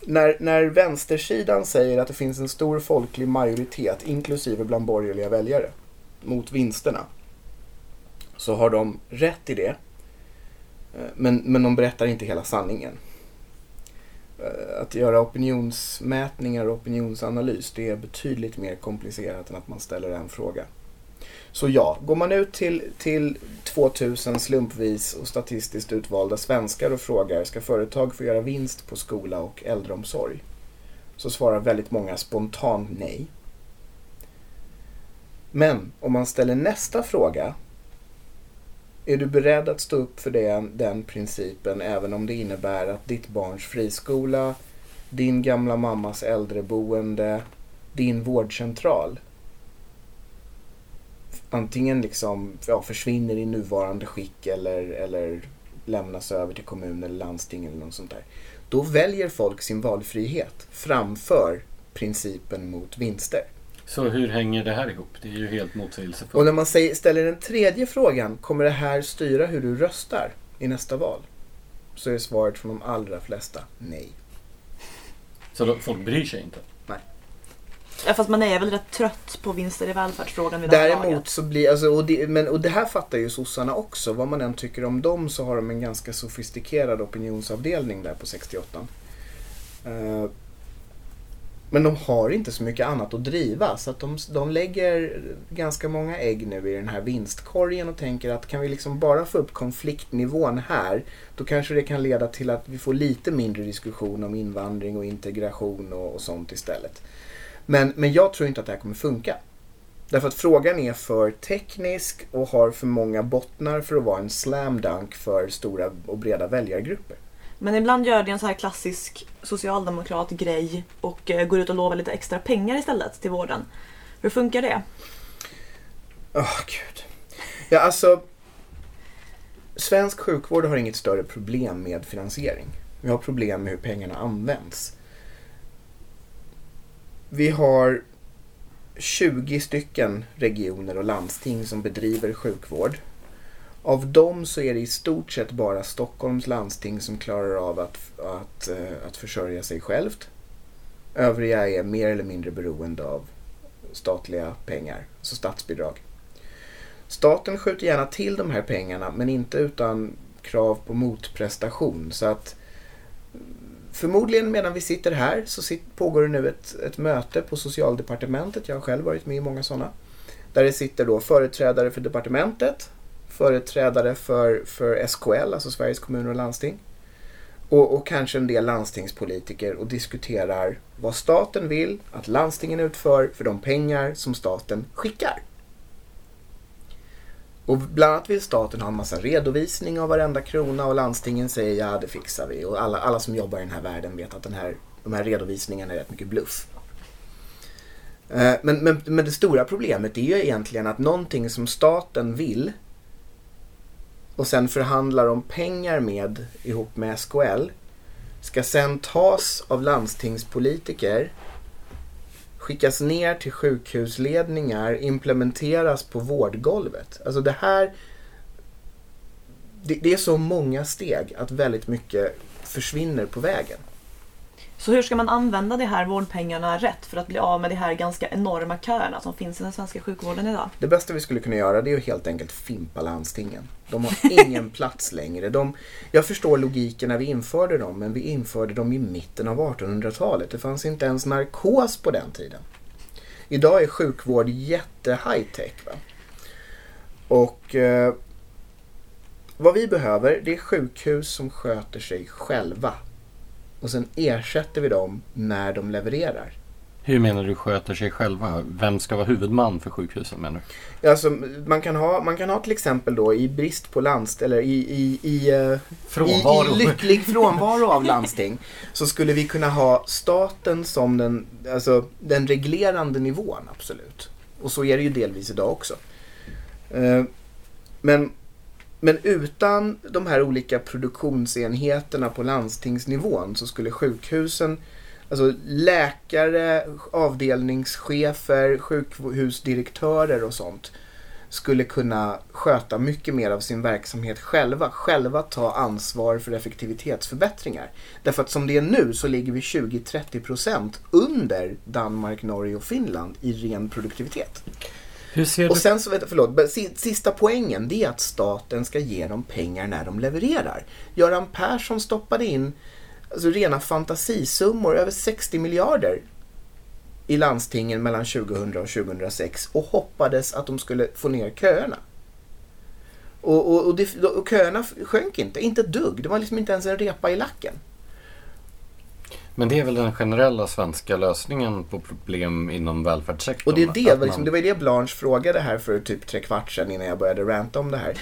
när, när vänstersidan säger att det finns en stor folklig majoritet, inklusive bland borgerliga väljare, mot vinsterna. Så har de rätt i det. Eh, men, men de berättar inte hela sanningen. Eh, att göra opinionsmätningar och opinionsanalys det är betydligt mer komplicerat än att man ställer en fråga. Så ja, går man ut till, till 2000 slumpvis och statistiskt utvalda svenskar och frågar ska företag få göra vinst på skola och äldreomsorg? Så svarar väldigt många spontant nej. Men om man ställer nästa fråga är du beredd att stå upp för den, den principen även om det innebär att ditt barns friskola, din gamla mammas äldreboende, din vårdcentral antingen liksom, ja, försvinner i nuvarande skick eller, eller lämnas över till kommun eller landsting eller något sånt där. Då väljer folk sin valfrihet framför principen mot vinster. Så hur hänger det här ihop? Det är ju helt motsägelsefullt. Och när man säger, ställer den tredje frågan, kommer det här styra hur du röstar i nästa val? Så är svaret från de allra flesta nej. Så då, folk bryr sig inte? Nej. Ja, fast man är väl rätt trött på vinster i välfärdsfrågan vid Däremot laget. så blir, alltså, och, det, men, och det här fattar ju sossarna också. Vad man än tycker om dem så har de en ganska sofistikerad opinionsavdelning där på 68. Eh, men de har inte så mycket annat att driva så att de, de lägger ganska många ägg nu i den här vinstkorgen och tänker att kan vi liksom bara få upp konfliktnivån här då kanske det kan leda till att vi får lite mindre diskussion om invandring och integration och, och sånt istället. Men, men jag tror inte att det här kommer funka. Därför att frågan är för teknisk och har för många bottnar för att vara en slam dunk för stora och breda väljargrupper. Men ibland gör det en så här klassisk socialdemokrat-grej och eh, går ut och lovar lite extra pengar istället till vården. Hur funkar det? Åh, gud. Ja, alltså. Svensk sjukvård har inget större problem med finansiering. Vi har problem med hur pengarna används. Vi har 20 stycken regioner och landsting som bedriver sjukvård. Av dem så är det i stort sett bara Stockholms landsting som klarar av att, att, eh, att försörja sig självt. Övriga är mer eller mindre beroende av statliga pengar, alltså statsbidrag. Staten skjuter gärna till de här pengarna men inte utan krav på motprestation. Så att förmodligen medan vi sitter här så pågår det nu ett, ett möte på socialdepartementet. Jag har själv varit med i många sådana. Där det sitter då företrädare för departementet, företrädare för, för SKL, alltså Sveriges kommuner och landsting. Och, och kanske en del landstingspolitiker och diskuterar vad staten vill att landstingen utför för de pengar som staten skickar. Och bland annat vill staten ha en massa redovisning av varenda krona och landstingen säger ja det fixar vi. Och alla, alla som jobbar i den här världen vet att den här, de här redovisningarna är rätt mycket bluff. Eh, men, men, men det stora problemet är ju egentligen att någonting som staten vill och sen förhandlar om pengar med ihop med SKL ska sen tas av landstingspolitiker skickas ner till sjukhusledningar, implementeras på vårdgolvet. Alltså det här... Det, det är så många steg att väldigt mycket försvinner på vägen. Så hur ska man använda de här vårdpengarna rätt för att bli av med de här ganska enorma köerna som finns i den svenska sjukvården idag? Det bästa vi skulle kunna göra det är att helt enkelt fimpa landstingen. De har ingen plats längre. De, jag förstår logiken när vi införde dem, men vi införde dem i mitten av 1800-talet. Det fanns inte ens narkos på den tiden. Idag är sjukvård jätte high-tech. Va? Och eh, vad vi behöver det är sjukhus som sköter sig själva. Och sen ersätter vi dem när de levererar. Hur menar du sköter sig själva? Vem ska vara huvudman för sjukhusen menar du? Alltså, man, kan ha, man kan ha till exempel då i brist på landst eller i, i, i, eh, Frånvaro. i, i lycklig frånvaro av landsting så skulle vi kunna ha staten som den, alltså, den reglerande nivån, absolut. Och så är det ju delvis idag också. Eh, Men, men utan de här olika produktionsenheterna på landstingsnivån så skulle sjukhusen Alltså läkare, avdelningschefer, sjukhusdirektörer och sånt skulle kunna sköta mycket mer av sin verksamhet själva. Själva ta ansvar för effektivitetsförbättringar. Därför att som det är nu så ligger vi 20-30% under Danmark, Norge och Finland i ren produktivitet. Och sen så, förlåt, sista poängen det är att staten ska ge dem pengar när de levererar. Göran Persson stoppade in alltså, rena fantasisummor, över 60 miljarder i landstingen mellan 2000 och 2006 och hoppades att de skulle få ner köerna. Och, och, och, det, och köerna sjönk inte, inte ett dugg. Det var liksom inte ens en repa i lacken. Men det är väl den generella svenska lösningen på problem inom välfärdssektorn? Och det är det, var liksom, man- det var ju det Blanche frågade här för typ tre kvart sedan innan jag började ranta om det här.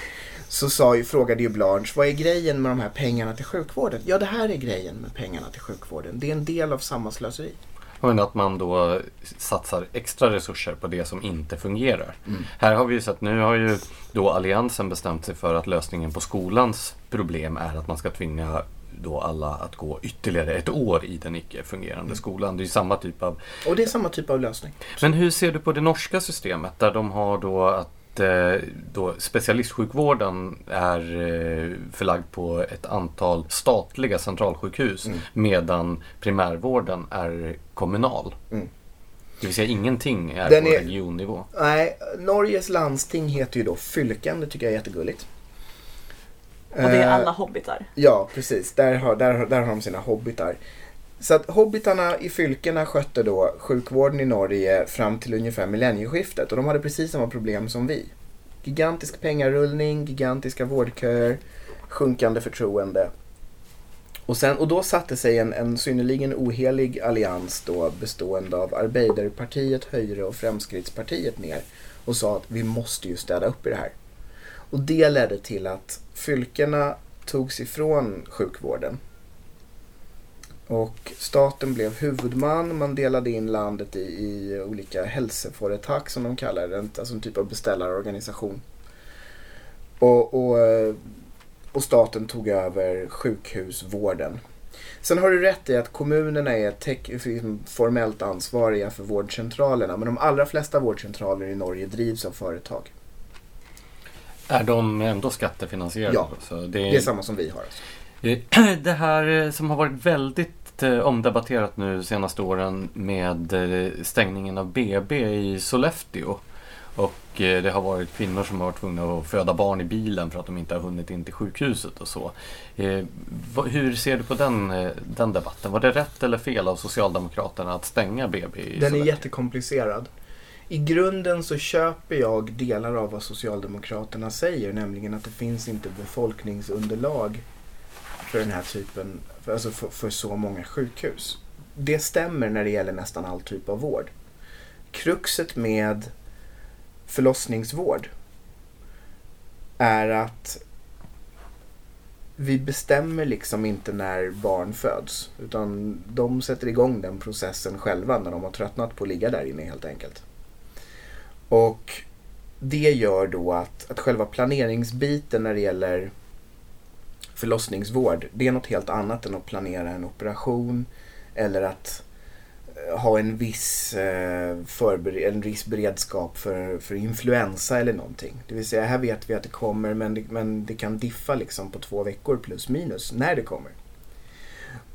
Så sa ju, frågade ju Blanche, vad är grejen med de här pengarna till sjukvården? Ja, det här är grejen med pengarna till sjukvården. Det är en del av samma slöseri. Men att man då satsar extra resurser på det som inte fungerar. Mm. Här har vi ju sett, nu har ju då Alliansen bestämt sig för att lösningen på skolans problem är att man ska tvinga då alla att gå ytterligare ett år i den icke fungerande Mm. skolan. Det är samma typ av... Och det är samma typ av lösning. Men hur ser du på det norska systemet där de har då att eh, då specialistsjukvården är eh, förlagd på ett antal statliga centralsjukhus Mm. medan primärvården är kommunal. Det vill säga ingenting är Den på är- regionnivå. Nej, Norges landsting heter ju då Fylken, det tycker jag är jättegulligt. Och det är Eh, alla hobbitar. Ja, precis. Där har, där, har- där har de sina hobbitar. Så att hobbitarna i fylkena skötte då sjukvården i Norge fram till ungefär millennieskiftet och de hade precis samma problem som vi. Gigantisk pengarullning, gigantiska vårdköer, sjunkande förtroende. Och, sen, och då satte sig en, en synnerligen ohelig allians då bestående av Arbeiderpartiet, Höjre och Fremskrittspartiet ner och sa att vi måste ju städa upp i det här. Och det ledde till att fylkena togs ifrån sjukvården. Och staten blev huvudman, man delade in landet i, i olika hälsoföretag som de kallar det, alltså en typ av beställarorganisation. Och, och, eh, och staten tog över sjukhusvården. Sen har du rätt i att kommunerna är tech, liksom, formellt ansvariga för vårdcentralerna, men de allra flesta vårdcentraler i Norge drivs av företag. Är de ändå skattefinansierade? Ja. Så det, Det är samma som vi har. Alltså. Det här eh, som har varit väldigt eh, omdebatterat nu de senaste åren med eh, stängningen av BB i Sollefteå. Och det har varit kvinnor som har varit tvungna att föda barn i bilen för att de inte har hunnit in till sjukhuset och så. Hur ser du på den, den debatten? Var det rätt eller fel av Socialdemokraterna att stänga BB i Den är Sollefteå? jättekomplicerad. I grunden så köper jag delar av vad Socialdemokraterna säger, nämligen att det finns inte befolkningsunderlag för den här typen, för, alltså för, för så många sjukhus. Det stämmer när det gäller nästan all typ av vård. Kruxet med förlossningsvård är att vi bestämmer liksom inte när barn föds. Utan de sätter igång den processen själva när de har tröttnat på att ligga där inne helt enkelt. Och det gör då att, att själva planeringsbiten när det gäller förlossningsvård, det är något helt annat än att planera en operation eller att eh, ha en viss, eh, förber- en viss beredskap för, för influensa eller någonting. Det vill säga, här vet vi att det kommer men det, men det kan diffa liksom på två veckor plus minus när det kommer.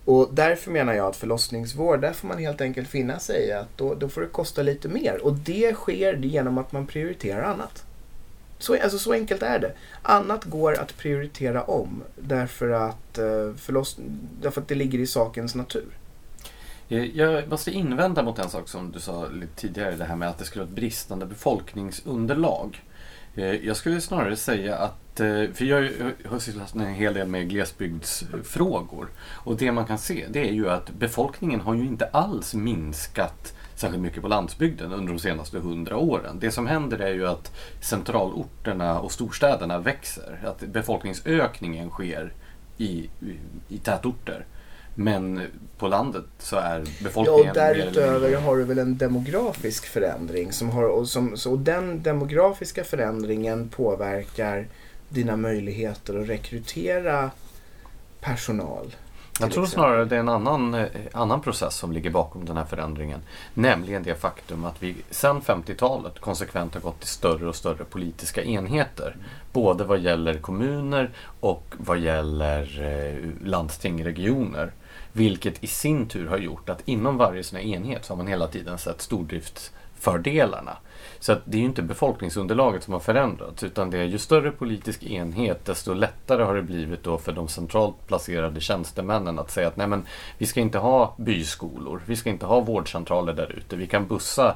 Och därför menar jag att förlossningsvård, där får man helt enkelt finna sig i att då, då får det kosta lite mer. Och det sker genom att man prioriterar annat. Så, alltså, så enkelt är det. Annat går att prioritera om därför att, eh, förloss, därför att det ligger i sakens natur. Eh, jag måste invända mot en sak som du sa lite tidigare, det här med att det skulle vara ett bristande befolkningsunderlag. Eh, jag skulle snarare säga att, eh, för jag har sysslat en hel del med glesbygdsfrågor och det man kan se det är ju att befolkningen har ju inte alls minskat särskilt mycket på landsbygden under de senaste hundra åren. Det som händer är ju att centralorterna och storstäderna växer. Att befolkningsökningen sker i, i, i tätorter. Men på landet så är Ja, befolkningen... och mer eller därutöver har du väl en demografisk förändring. Som har, och, som, så, och den demografiska förändringen påverkar dina möjligheter att rekrytera personal. Jag tror snarare det är en annan, eh, annan process som ligger bakom den här förändringen. Nämligen det faktum att vi sedan 50-talet konsekvent har gått till större och större politiska enheter. Både vad gäller kommuner och vad gäller eh, landsting, regioner. Vilket i sin tur har gjort att inom varje sån här enhet så har man hela tiden sett stordriftsfördelarna. Så att det är ju inte befolkningsunderlaget som har förändrats utan det är ju större politisk enhet desto lättare har det blivit då för de centralt placerade tjänstemännen att säga att nej men vi ska inte ha byskolor, vi ska inte ha vårdcentraler där ute, vi kan bussa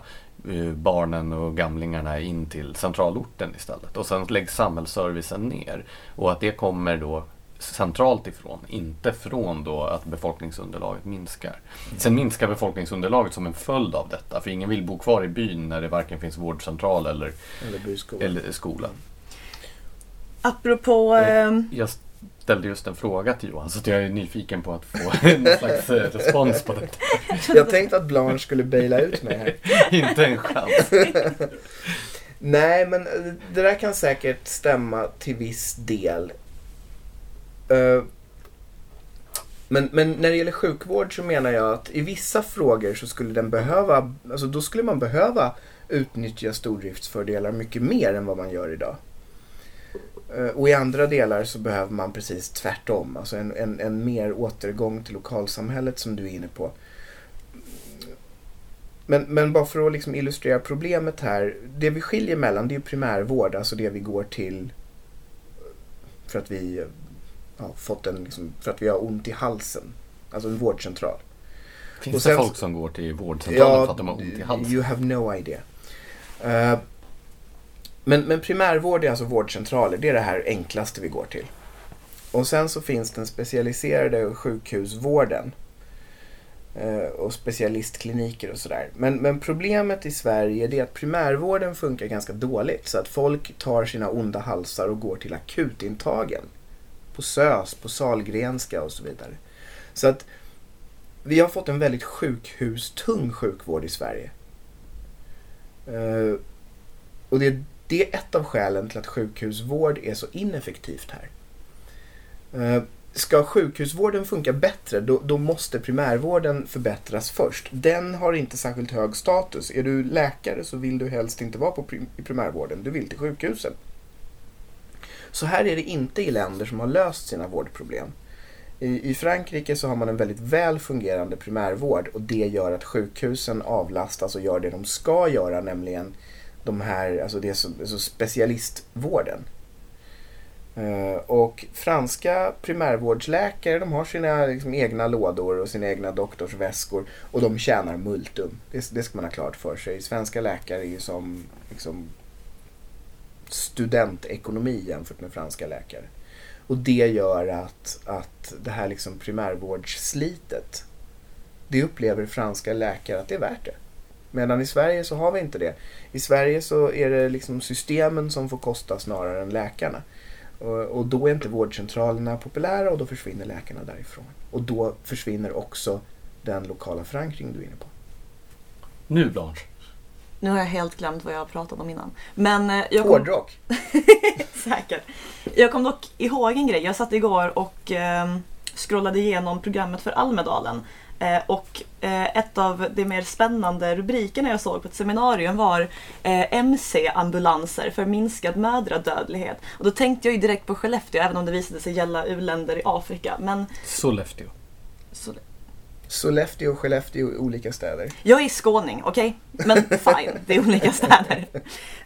eh, barnen och gamlingarna in till centralorten istället. Och sen läggs samhällsservicen ner. Och att det kommer då centralt ifrån, inte från då att befolkningsunderlaget minskar. Sen minskar befolkningsunderlaget som en följd av detta, för ingen vill bo kvar i byn när det varken finns vårdcentral eller, Eller eller skola. Apropå... Eh, Jag ställde just en fråga till Johan, så att jag är nyfiken på att få någon slags eh, respons på detta. Jag tänkte att Blanche skulle baila ut mig här. inte en chans. Nej, men det där kan säkert stämma till viss del. Eh, men, men när det gäller sjukvård så menar jag att i vissa frågor så skulle den behöva, alltså då skulle man behöva utnyttja stordriftsfördelar mycket mer än vad man gör idag. Eh, och i andra delar så behöver man precis tvärtom, alltså en, en, en mer återgång till lokalsamhället som du är inne på. Men, men bara för att liksom illustrera problemet här. Det vi skiljer mellan det är primärvård, alltså det vi går till för att vi ja, fått en, liksom, för att vi har ont i halsen. Alltså en vårdcentral. Finns Och sen- det folk som går till vårdcentralen för att de har ont i halsen? You have no idea. Eh, men, men primärvård är alltså vårdcentraler. Det är det här enklaste vi går till. Och sen så finns den specialiserade sjukhusvården. eh, och specialistkliniker och sådär. Men, men problemet i Sverige är att primärvården funkar ganska dåligt. Så att folk tar sina onda halsar och går till akutintagen. På SÖS, på Salgrenska och så vidare. Så att vi har fått en väldigt sjukhustung sjukvård i Sverige. Eh, och det, det är ett av skälen till att sjukhusvård är så ineffektivt här. Eh, ska sjukhusvården funka bättre då, då måste primärvården förbättras först. Den har inte särskilt hög status. Är du läkare så vill du helst inte vara på prim, i primärvården. Du vill till sjukhusen. Så här är det inte i länder som har löst sina vårdproblem. I, I Frankrike så har man en väldigt väl fungerande primärvård och det gör att sjukhusen avlastas och gör det de ska göra, nämligen de här, alltså det är så, alltså specialistvården. Eh, och franska primärvårdsläkare de har sina liksom, egna lådor och sina egna doktorsväskor och de tjänar multum. Det, det ska man ha klart för sig. Svenska läkare är ju som liksom, studentekonomi jämfört med franska läkare. Och det gör att, att det här liksom primärvårdsslitet, det upplever franska läkare att det är värt det. Medan i Sverige så har vi inte det. I Sverige så är det liksom systemen som får kosta snarare än läkarna. Och, och då är inte vårdcentralerna populära och då försvinner läkarna därifrån. Och då försvinner också den lokala förankring du är inne på. Nu Blanche. Nu har jag helt glömt vad jag pratade om innan. Men eh, jag kom, Hårdrock. säkert. Jag kom dock ihåg en grej. Jag satt igår och eh, scrollade igenom programmet för Almedalen. Eh, och eh, ett av de mer spännande rubrikerna jag såg på ett seminarium var eh, MC-ambulanser för minskad mödradödlighet. Och då tänkte jag ju direkt på Skellefteå, även om det visade sig gälla u-länder i Afrika. Men Sollefteå. så, Sollefteå och Skellefteå är olika städer. Jag är skåning, okej? Men fine, det är olika städer.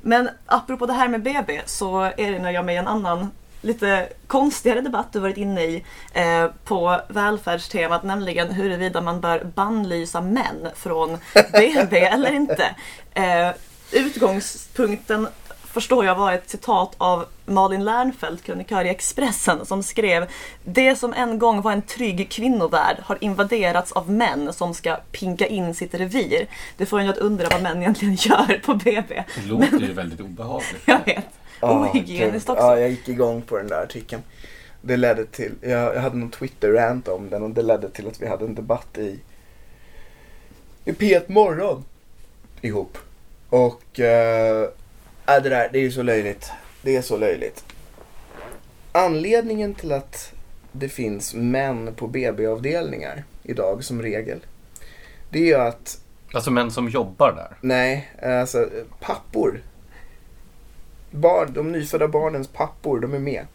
Men apropå det här med BB så erinrar jag mig en annan lite konstigare debatt du varit inne i eh, på välfärdstemat, nämligen huruvida man bör bannlysa män från BB eller inte. Eh, utgångspunkten förstår jag var ett citat av Malin Lernfeldt, krönikör i Expressen, som skrev Det som en gång var en trygg kvinnovärld har invaderats av män som ska pinka in sitt revir. Det får en ju att undra vad män egentligen gör på BB. Det låter ju väldigt obehagligt. Jag vet. Ja, Ohygieniskt kul. också. Ja, jag gick igång på den där artikeln. Det ledde till, jag, jag hade någon Twitter-rant om den och det ledde till att vi hade en debatt i, i P1 Morgon ihop. Och äh, äh, det där, det är ju så löjligt. Det är så löjligt. Anledningen till att det finns män på BB-avdelningar idag som regel. Det är ju att Alltså män som jobbar där. Nej, alltså pappor. Barn, de nyfödda barnens pappor, de är med.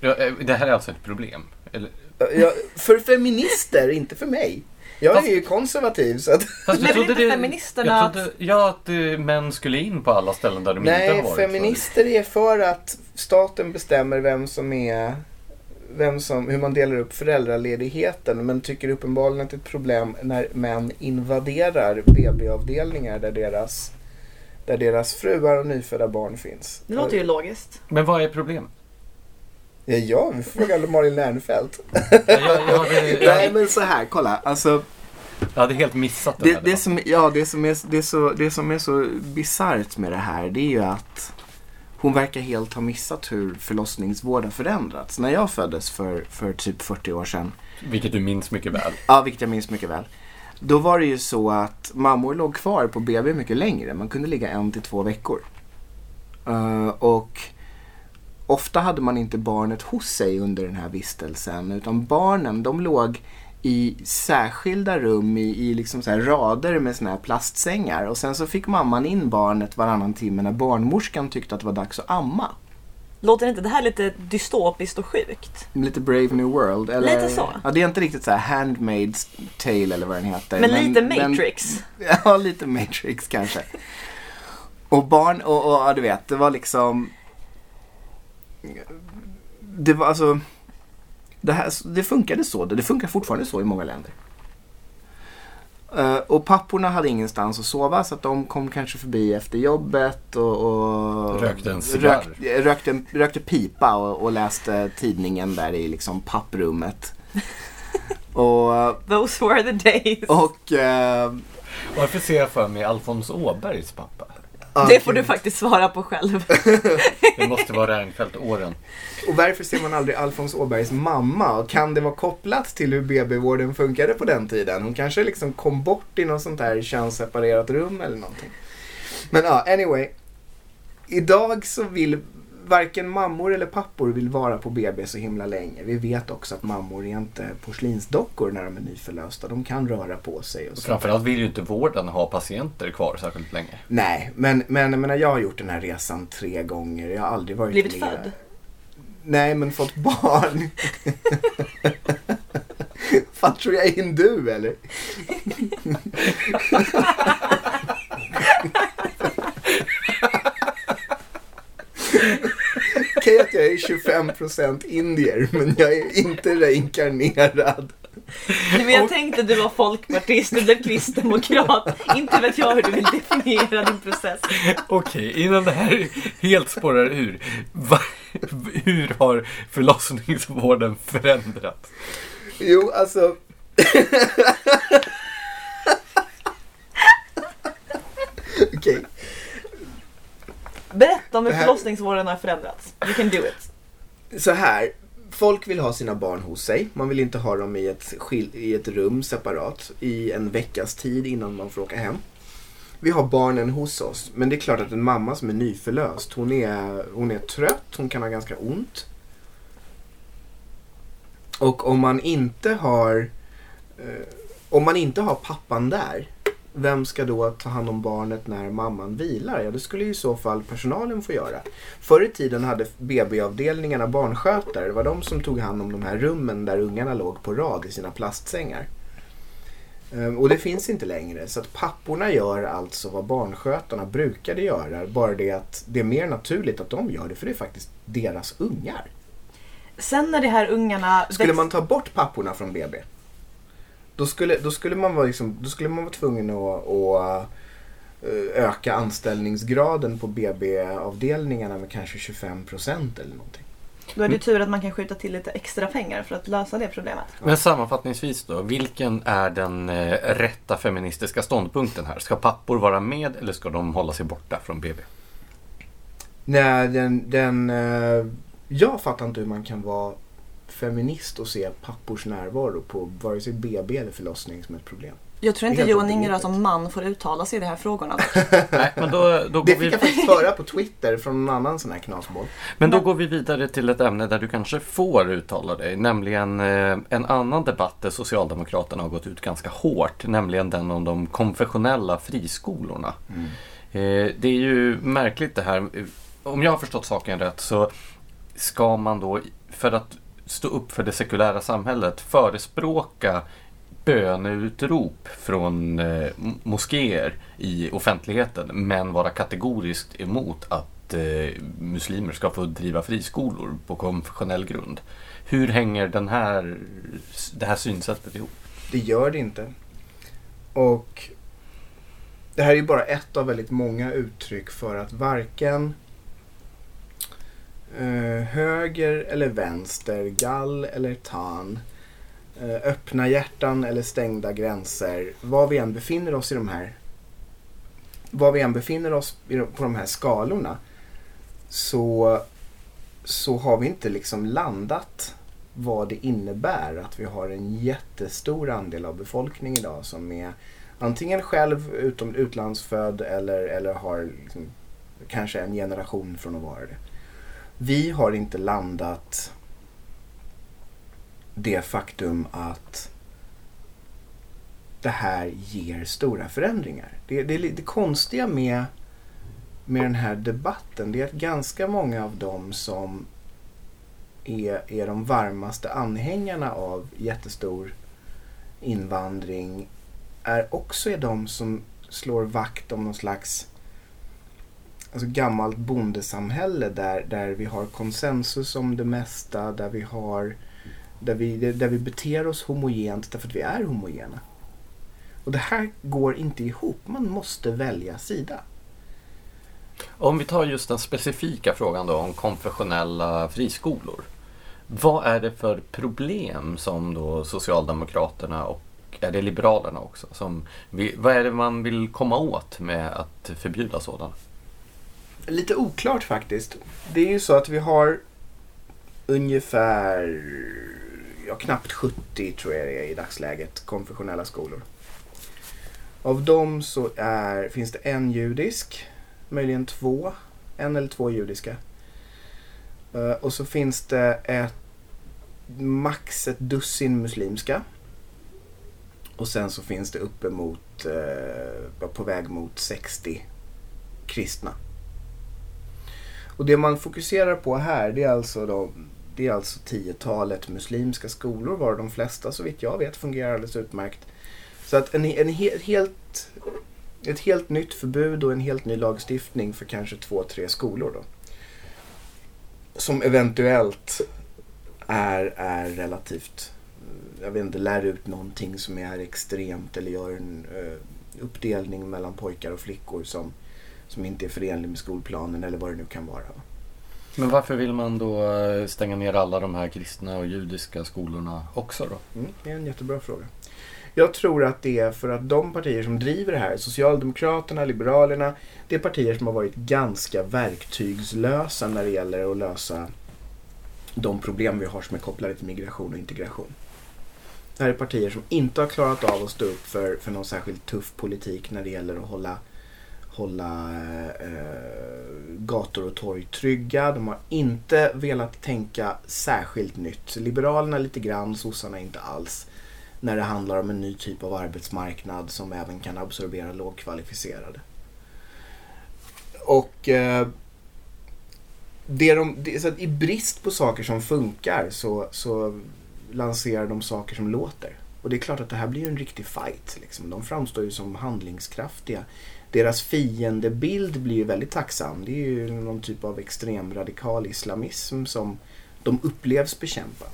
Ja, eh, det här är alltså ett problem. Eller, Ja, för feminister, inte för mig. Jag Fast- är ju konservativ så att... fast Men vill inte feministerna Jag trodde, ja, att eh, män skulle in på alla ställen där de inte har Nej, varit. feminister är för att staten bestämmer vem som är... Vem som, hur man delar upp föräldraledigheten men tycker uppenbarligen att det är ett problem när män invaderar BB-avdelningar där deras, där deras fruar och nyfödda barn finns. Det låter ju logiskt. Men vad är problemet? Ja, ja vi får fråga Malin Lernfeldt. Ja, hade, Nej men så här, kolla. Alltså, jag hade helt missat det, det, debatten. som, ja, det, som är, det, så, det som är så bisarrt med det här det är ju att hon verkar helt ha missat hur förlossningsvården förändrats. När jag föddes för, för typ 40 år sedan, Vilket du minns mycket väl. ja, vilket jag minns mycket väl. Då var det ju så att mammor låg kvar på BB mycket längre. Man kunde ligga en till två veckor. Eh, och ofta hade man inte barnet hos sig under den här vistelsen. Utan barnen, de låg i särskilda rum i, i liksom så här rader med såna här plastsängar. Och sen så fick mamman in barnet varannan timme när barnmorskan tyckte att det var dags att amma. Låter inte det här lite dystopiskt och sjukt? Lite Brave New World. Eller, Lite så. Ja, det är inte riktigt så här Handmaid's Tale eller vad den heter. Men, lite Matrix. Men, ja, lite Matrix kanske. Och barn, och, och ja, du vet, det var liksom... Det var alltså... Det, här, det funkade så. Det funkar fortfarande så i många länder. Eh, och papporna hade ingenstans att sova så att de kom kanske förbi efter jobbet och, och Rökte en cigarr. rökte, rökte, rökte pipa och, och läste tidningen där i liksom papprummet. och Those were the days. och eh, Varför ser jag för mig Alfons Åbergs pappa? Det får du faktiskt svara på själv. Det måste vara Reinfeldt-åren. Och varför ser man aldrig Alfons Åbergs mamma? Och kan det vara kopplat till hur BB-vården funkade på den tiden? Hon kanske liksom kom bort i något sånt här könsseparerat rum eller någonting. Men ja, anyway. Idag så vill varken mammor eller pappor vill vara på BB så himla länge. Vi vet också att mammor är inte porslinsdockor när de är nyförlösta. De kan röra på sig och så. Framförallt vill ju inte vården ha patienter kvar särskilt länge. Nej, men, men jag, menar, jag har gjort den här resan tre gånger. Jag har aldrig varit Blivit med. född? Nej, men fått barn. Fan, tror jag är hindu eller? Okej att jag är 25% indier, men jag är inte reinkarnerad. Nej, men jag tänkte att du var folkpartist eller kristdemokrat. Inte vet jag hur du vill definiera din process. Okej, innan det här helt spårar ur. Va, hur har förlossningsvården förändrats? Jo, alltså. Okej. Berätta om hur här- förlossningsvården har förändrats. You can do it. Så här. Folk vill ha sina barn hos sig. Man vill inte ha dem i ett, skil- i ett rum separat i en veckas tid innan man får åka hem. Vi har barnen hos oss. Men det är klart att en mamma som är nyförlöst, hon är, hon är trött, hon kan ha ganska ont. Och om man inte har eh, om man inte har pappan där, vem ska då ta hand om barnet när mamman vilar? Ja, det skulle ju i så fall personalen få göra. Förr i tiden hade BB-avdelningarna barnskötare. Det var de som tog hand om de här rummen där ungarna låg på rad i sina plastsängar. Ehm, Och det finns inte längre. Så att papporna gör alltså vad barnskötarna brukade göra. Bara det att det är mer naturligt att de gör det för det är faktiskt deras ungar. Sen när de här ungarna... Skulle man ta bort papporna från BB då skulle, då skulle, man, vara liksom, då skulle man vara tvungen att, att eh, öka anställningsgraden på BB-avdelningarna med kanske 25 procent eller någonting. Då är det tur att man kan skjuta till lite extra pengar för att lösa det problemet. Men sammanfattningsvis då, vilken är den eh, rätta feministiska ståndpunkten här? Ska pappor vara med eller ska de hålla sig borta från BB? Nej, den, den, eh, jag fattar inte hur man kan vara feminist och se pappors närvaro på vare sig BB eller förlossning som ett problem. Jag tror inte Johan. Ingera som man får uttala sig i de här frågorna. Nej, men då, då Det går vi... fick jag faktiskt höra på Twitter från en annan sån här knasboll. Men då går vi vidare till ett ämne där du kanske får uttala dig, nämligen eh, en annan debatt där Socialdemokraterna har gått ut ganska hårt, nämligen den om de konfessionella friskolorna. Eh, det är ju märkligt det här. Om jag har förstått saken rätt så ska man då, för att stå upp för det sekulära samhället, förespråka böneutrop från eh, moskéer i offentligheten men vara kategoriskt emot att eh, muslimer ska få driva friskolor på konfessionell grund. Hur hänger den här, det här synsättet ihop? Det gör det inte. Och det här är ju bara ett av väldigt många uttryck för att varken eh, höger eller vänster, gall eller tan, eh, öppna hjärtan eller stängda gränser, var vi än befinner oss i de här var vi än befinner oss på de här skalorna så, så har vi inte liksom landat vad det innebär att vi har en jättestor andel av befolkningen idag som är antingen själv utom utlandsfödd eller, eller har liksom, kanske en generation från att vara det. Vi har inte landat det faktum att det här ger stora förändringar. Det, det, det konstiga med med den här debatten det är att ganska många av dem som är, är de varmaste anhängarna av jättestor invandring är också är de som slår vakt om någon slags alltså gammalt bondesamhälle där, där vi har konsensus om det mesta, där vi har där vi, där vi beter oss homogent därför att vi är homogena. Och det här går inte ihop. Man måste välja sida. Om vi tar just den specifika frågan då om konfessionella friskolor. Vad är det för problem som då Socialdemokraterna och är det Liberalerna också? Som, vad är det man vill komma åt med att förbjuda sådana? Lite oklart faktiskt. Det är ju så att vi har ungefär ja, knappt 70 tror jag det är i dagsläget konfessionella skolor. Av dem så är, finns det en judisk, möjligen två, en eller två judiska. Eh, och så finns det ett, max ett dussin muslimska. Och sen så finns det uppemot, eh, på väg mot 60 kristna. Och det man fokuserar på här det är alltså då, det är alltså tiotalet muslimska skolor var de flesta så vitt jag vet fungerar alldeles utmärkt. Så att en, en he, helt, ett helt nytt förbud och en helt ny lagstiftning för kanske två, tre skolor då. Som eventuellt är, är relativt, eh, jag vet inte, lär ut någonting som är extremt eller gör en uh, uppdelning mellan pojkar och flickor som som inte är förenlig med skolplanen eller vad det nu kan vara. Men varför vill man då eh, stänga ner alla de här kristna och judiska skolorna också då? Mm, det är en jättebra fråga. Jag tror att det är för att de partier som driver det här, Socialdemokraterna, Liberalerna, det är partier som har varit ganska verktygslösa när det gäller att lösa de problem vi har som är kopplade till migration och integration. Det här är partier som inte har klarat av att stå upp för, för någon särskilt tuff politik när det gäller att hålla hålla eh, gator och torg trygga. De har inte velat tänka särskilt nytt. Liberalerna lite grann, sossarna inte alls. När det handlar om en ny typ av arbetsmarknad som även kan absorbera lågkvalificerade. Och eh, det de, det, så I brist på saker som funkar så, så lanserar de saker som låter. Och det är klart att det här blir en riktig fight. Liksom. De framstår ju som handlingskraftiga deras fiendebild blir ju väldigt tacksam. Det är ju någon typ av extrem radikal islamism som de upplevs bekämpa.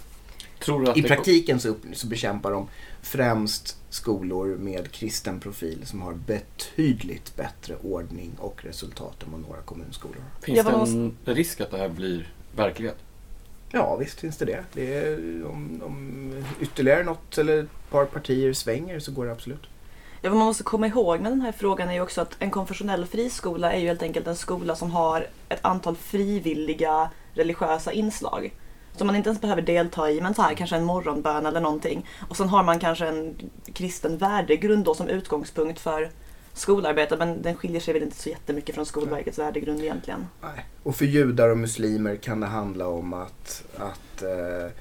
I praktiken så, upp, så bekämpar de främst skolor med kristen profil som har betydligt bättre ordning och resultat än vad några kommunskolor har. Finns det en risk att det här blir verklighet? Ja, visst finns det det. det är, om, om ytterligare något eller ett par partier svänger så går det absolut. Ja, vad man måste komma ihåg med den här frågan är ju också att en konfessionell friskola är ju helt enkelt en skola som har ett antal frivilliga religiösa inslag. Som man inte ens behöver delta i, men så här, kanske en morgonbön eller någonting. Och sen har man kanske en kristen värdegrund då som utgångspunkt för skolarbetet, men den skiljer sig väl inte så jättemycket från Skolverkets värdegrund egentligen. Nej. Och för judar och muslimer kan det handla om att, att eh,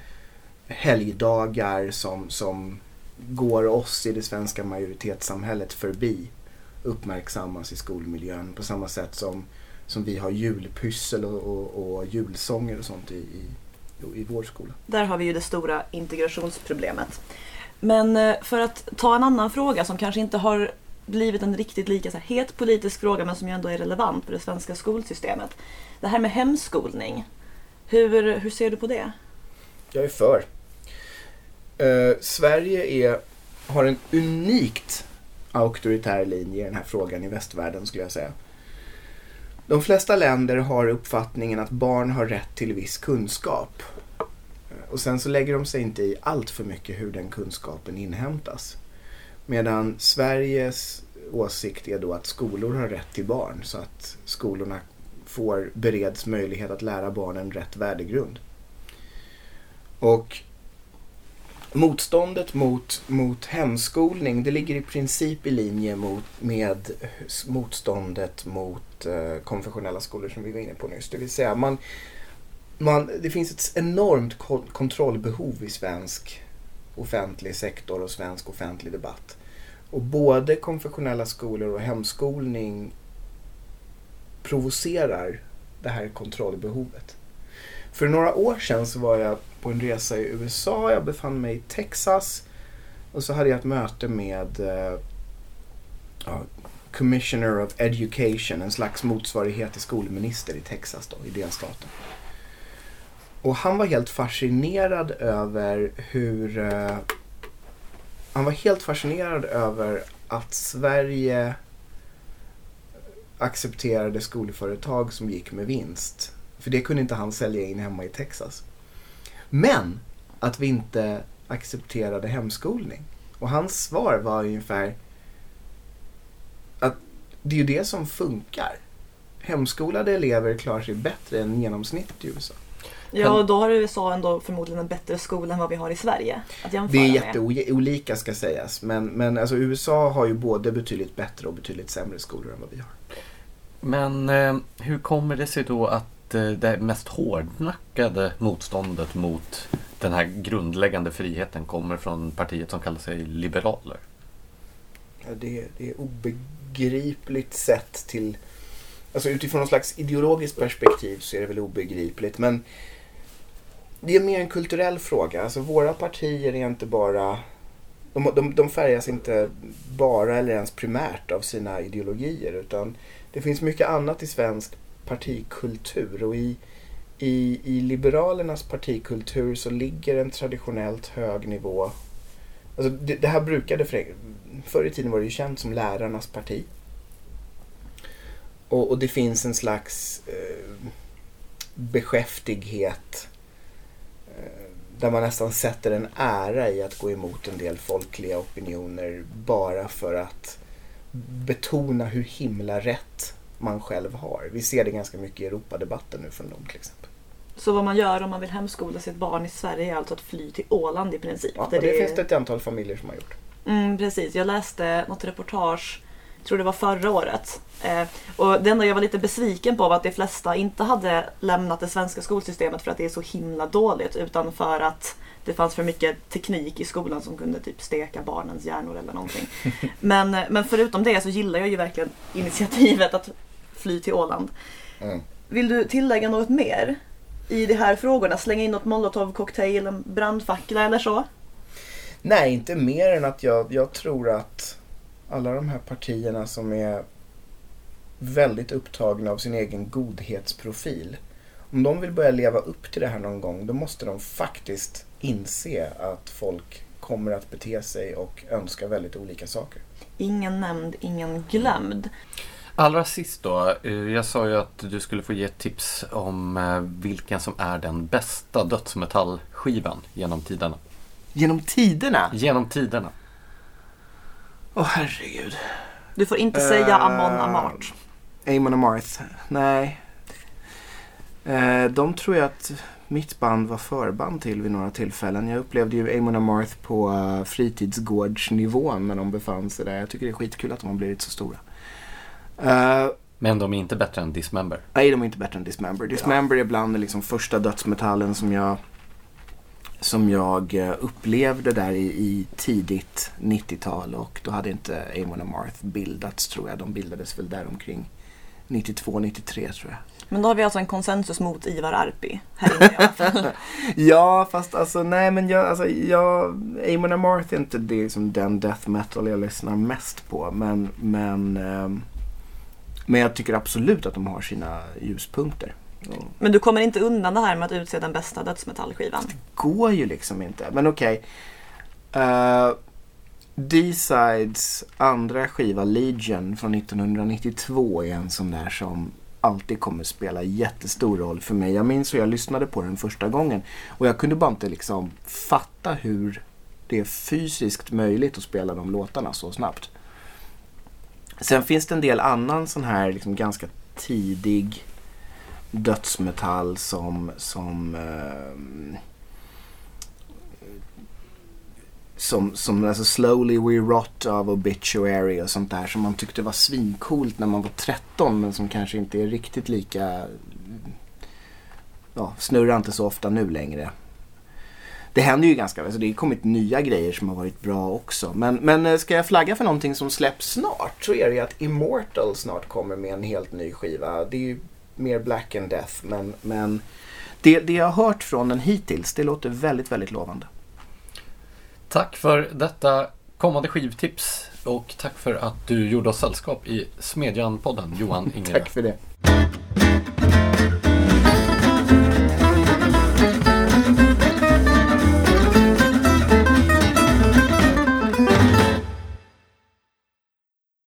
helgdagar som, som går oss i det svenska majoritetssamhället förbi uppmärksammas i skolmiljön på samma sätt som, som vi har julpyssel och, och, och julsånger och sånt i, i, i vår skola. Där har vi ju det stora integrationsproblemet. Men eh, för att ta en annan fråga som kanske inte har blivit en riktigt lika så het politisk fråga men som ju ändå är relevant för det svenska skolsystemet. Det här med hemskolning. Hur, hur ser du på det? Jag är för eh, Sverige är, har en unikt auktoritär linje i den här frågan i västvärlden skulle jag säga. De flesta länder har uppfattningen att barn har rätt till viss kunskap. Eh, och sen så lägger de sig inte i allt för mycket hur den kunskapen inhämtas. Medan Sveriges åsikt är då att skolor har rätt till barn så att skolorna får bereds möjlighet att lära barnen rätt värdegrund. Och Motståndet mot, mot hemskolning det ligger i princip i linje mot, med motståndet mot eh, konfessionella skolor som vi var inne på nyss. Det vill säga man, man, det finns ett enormt kontrollbehov i svensk offentlig sektor och svensk offentlig debatt. Och både konfessionella skolor och hemskolning provocerar det här kontrollbehovet. För några år sedan så var jag på en resa i USA. Jag befann mig i Texas. Och så hade jag ett möte med uh, ja, Commissioner of Education, en slags motsvarighet till skolminister i Texas då, i delstaten. Och han var helt fascinerad över hur... Uh, han var helt fascinerad över att Sverige accepterade skolföretag som gick med vinst. För det kunde inte han sälja in hemma i Texas. Men att vi inte accepterade hemskolning. Och hans svar var ungefär att det är ju det som funkar. Hemskolade elever klarar sig bättre än genomsnittet i USA. Ja, och då har USA ändå förmodligen en bättre skola än vad vi har i Sverige. Att Det är jätteolika ska sägas. Men, men alltså USA har ju både betydligt bättre och betydligt sämre skolor än vad vi har. Men eh, hur kommer det sig då att Eh, det mest hårdnackade motståndet mot den här grundläggande friheten kommer från partiet som kallar sig liberaler? Ja, det, det är obegripligt sett till... Alltså utifrån någon slags ideologiskt perspektiv så är det väl obegripligt. Men det är mer en kulturell fråga. Alltså våra partier är inte bara... De, de, de färgas inte bara eller ens primärt av sina ideologier. Utan det finns mycket annat i svensk partikultur. Och i, i, i Liberalernas partikultur så ligger en traditionellt hög nivå. Alltså det, det här brukade... För, förr i tiden var det ju känt som lärarnas parti. Och, och det finns en slags eh, beskäftighet eh, där man nästan sätter en ära i att gå emot en del folkliga opinioner bara för att betona hur himla rätt man själv har. Vi ser det ganska mycket i Europadebatten nu från dem till exempel. Så vad man gör om man vill hemskola sitt barn i Sverige är alltså att fly till Åland i princip. Ja, Där det, finns det ett antal familjer som har gjort. Mm, precis, jag läste något reportage, tror det var förra året. Eh, och det enda jag var lite besviken på var att de flesta inte hade lämnat det svenska skolsystemet för att det är så himla dåligt utan för att det fanns för mycket teknik i skolan som kunde typ steka barnens hjärnor eller någonting. Men, men förutom det så gillar jag ju verkligen initiativet att fly till Åland. Mm. Vill du tillägga något mer i de här frågorna? Slänga in något molotovcocktail, en brandfackla eller så? Nej, inte mer än att jag, jag tror att alla de här partierna som är väldigt upptagna av sin egen godhetsprofil. Om de vill börja leva upp till det här någon gång, då måste de faktiskt inse att folk kommer att bete sig och önska väldigt olika saker. Ingen nämnd, ingen glömd. Allra sist då. eh, Jag sa ju att du skulle få ge tips om eh, vilken som är den bästa dödsmetallskivan genom tiderna. Genom tiderna? Genom tiderna. Åh herregud. Du får inte säga Eh, Amon Amart. Amon Amarth. Nej. De tror jag att mitt band var förband till vid några tillfällen. Jag upplevde ju Amon Amarth på uh, fritidsgårdsnivån när de befann sig där. Jag tycker det är skitkul att de har blivit så stora. Eh, Men de är inte bättre än Dismember. nej, de är inte bättre än Dismember. Dismember är bland den liksom första dödsmetallen som jag som jag eh, upplevde där i, i tidigt 90-tal och då hade inte Amon Amarth bildats tror jag. De bildades väl där omkring 92-93 tror jag. Men då har vi alltså en konsensus mot Ivar Arpi. Här inne i alla fall. Ja, fast alltså nej men jag, alltså, jag Amon Amarth är inte det som den death metal jag lyssnar mest på. Men, men, ehm, men jag tycker absolut att de har sina ljuspunkter. Men du kommer inte undan det här med att utse den bästa dödsmetallskivan. går ju liksom inte. Men okej. Eh, D-Sides andra skiva Legion från 1992 är en sån där som alltid kommer spela jättestor roll för mig. Jag minns hur jag lyssnade på den första gången och jag kunde bara inte liksom fatta hur det är fysiskt möjligt att spela de låtarna så snabbt. Sen finns det en del annan sån här liksom ganska tidig dödsmetall som, som eh, som, som alltså Slowly We Rot av Obituary och sånt där som man tyckte var svincoolt när man var 13 men som kanske inte är riktigt lika ja, snurrar inte så ofta nu längre det händer ju ganska, alltså det har kommit nya grejer som har varit bra också. Men, men eh, ska jag flagga för någonting som släpps snart så är det ju att Immortal snart kommer med en helt ny skiva. Det är ju mer Black and Death men, men det, det jag har hört från den hittills det låter väldigt, väldigt lovande. Tack för detta kommande skivtips och tack för att du gjorde oss sällskap i Smedjan-podden, Johan Ingre. Tack för det.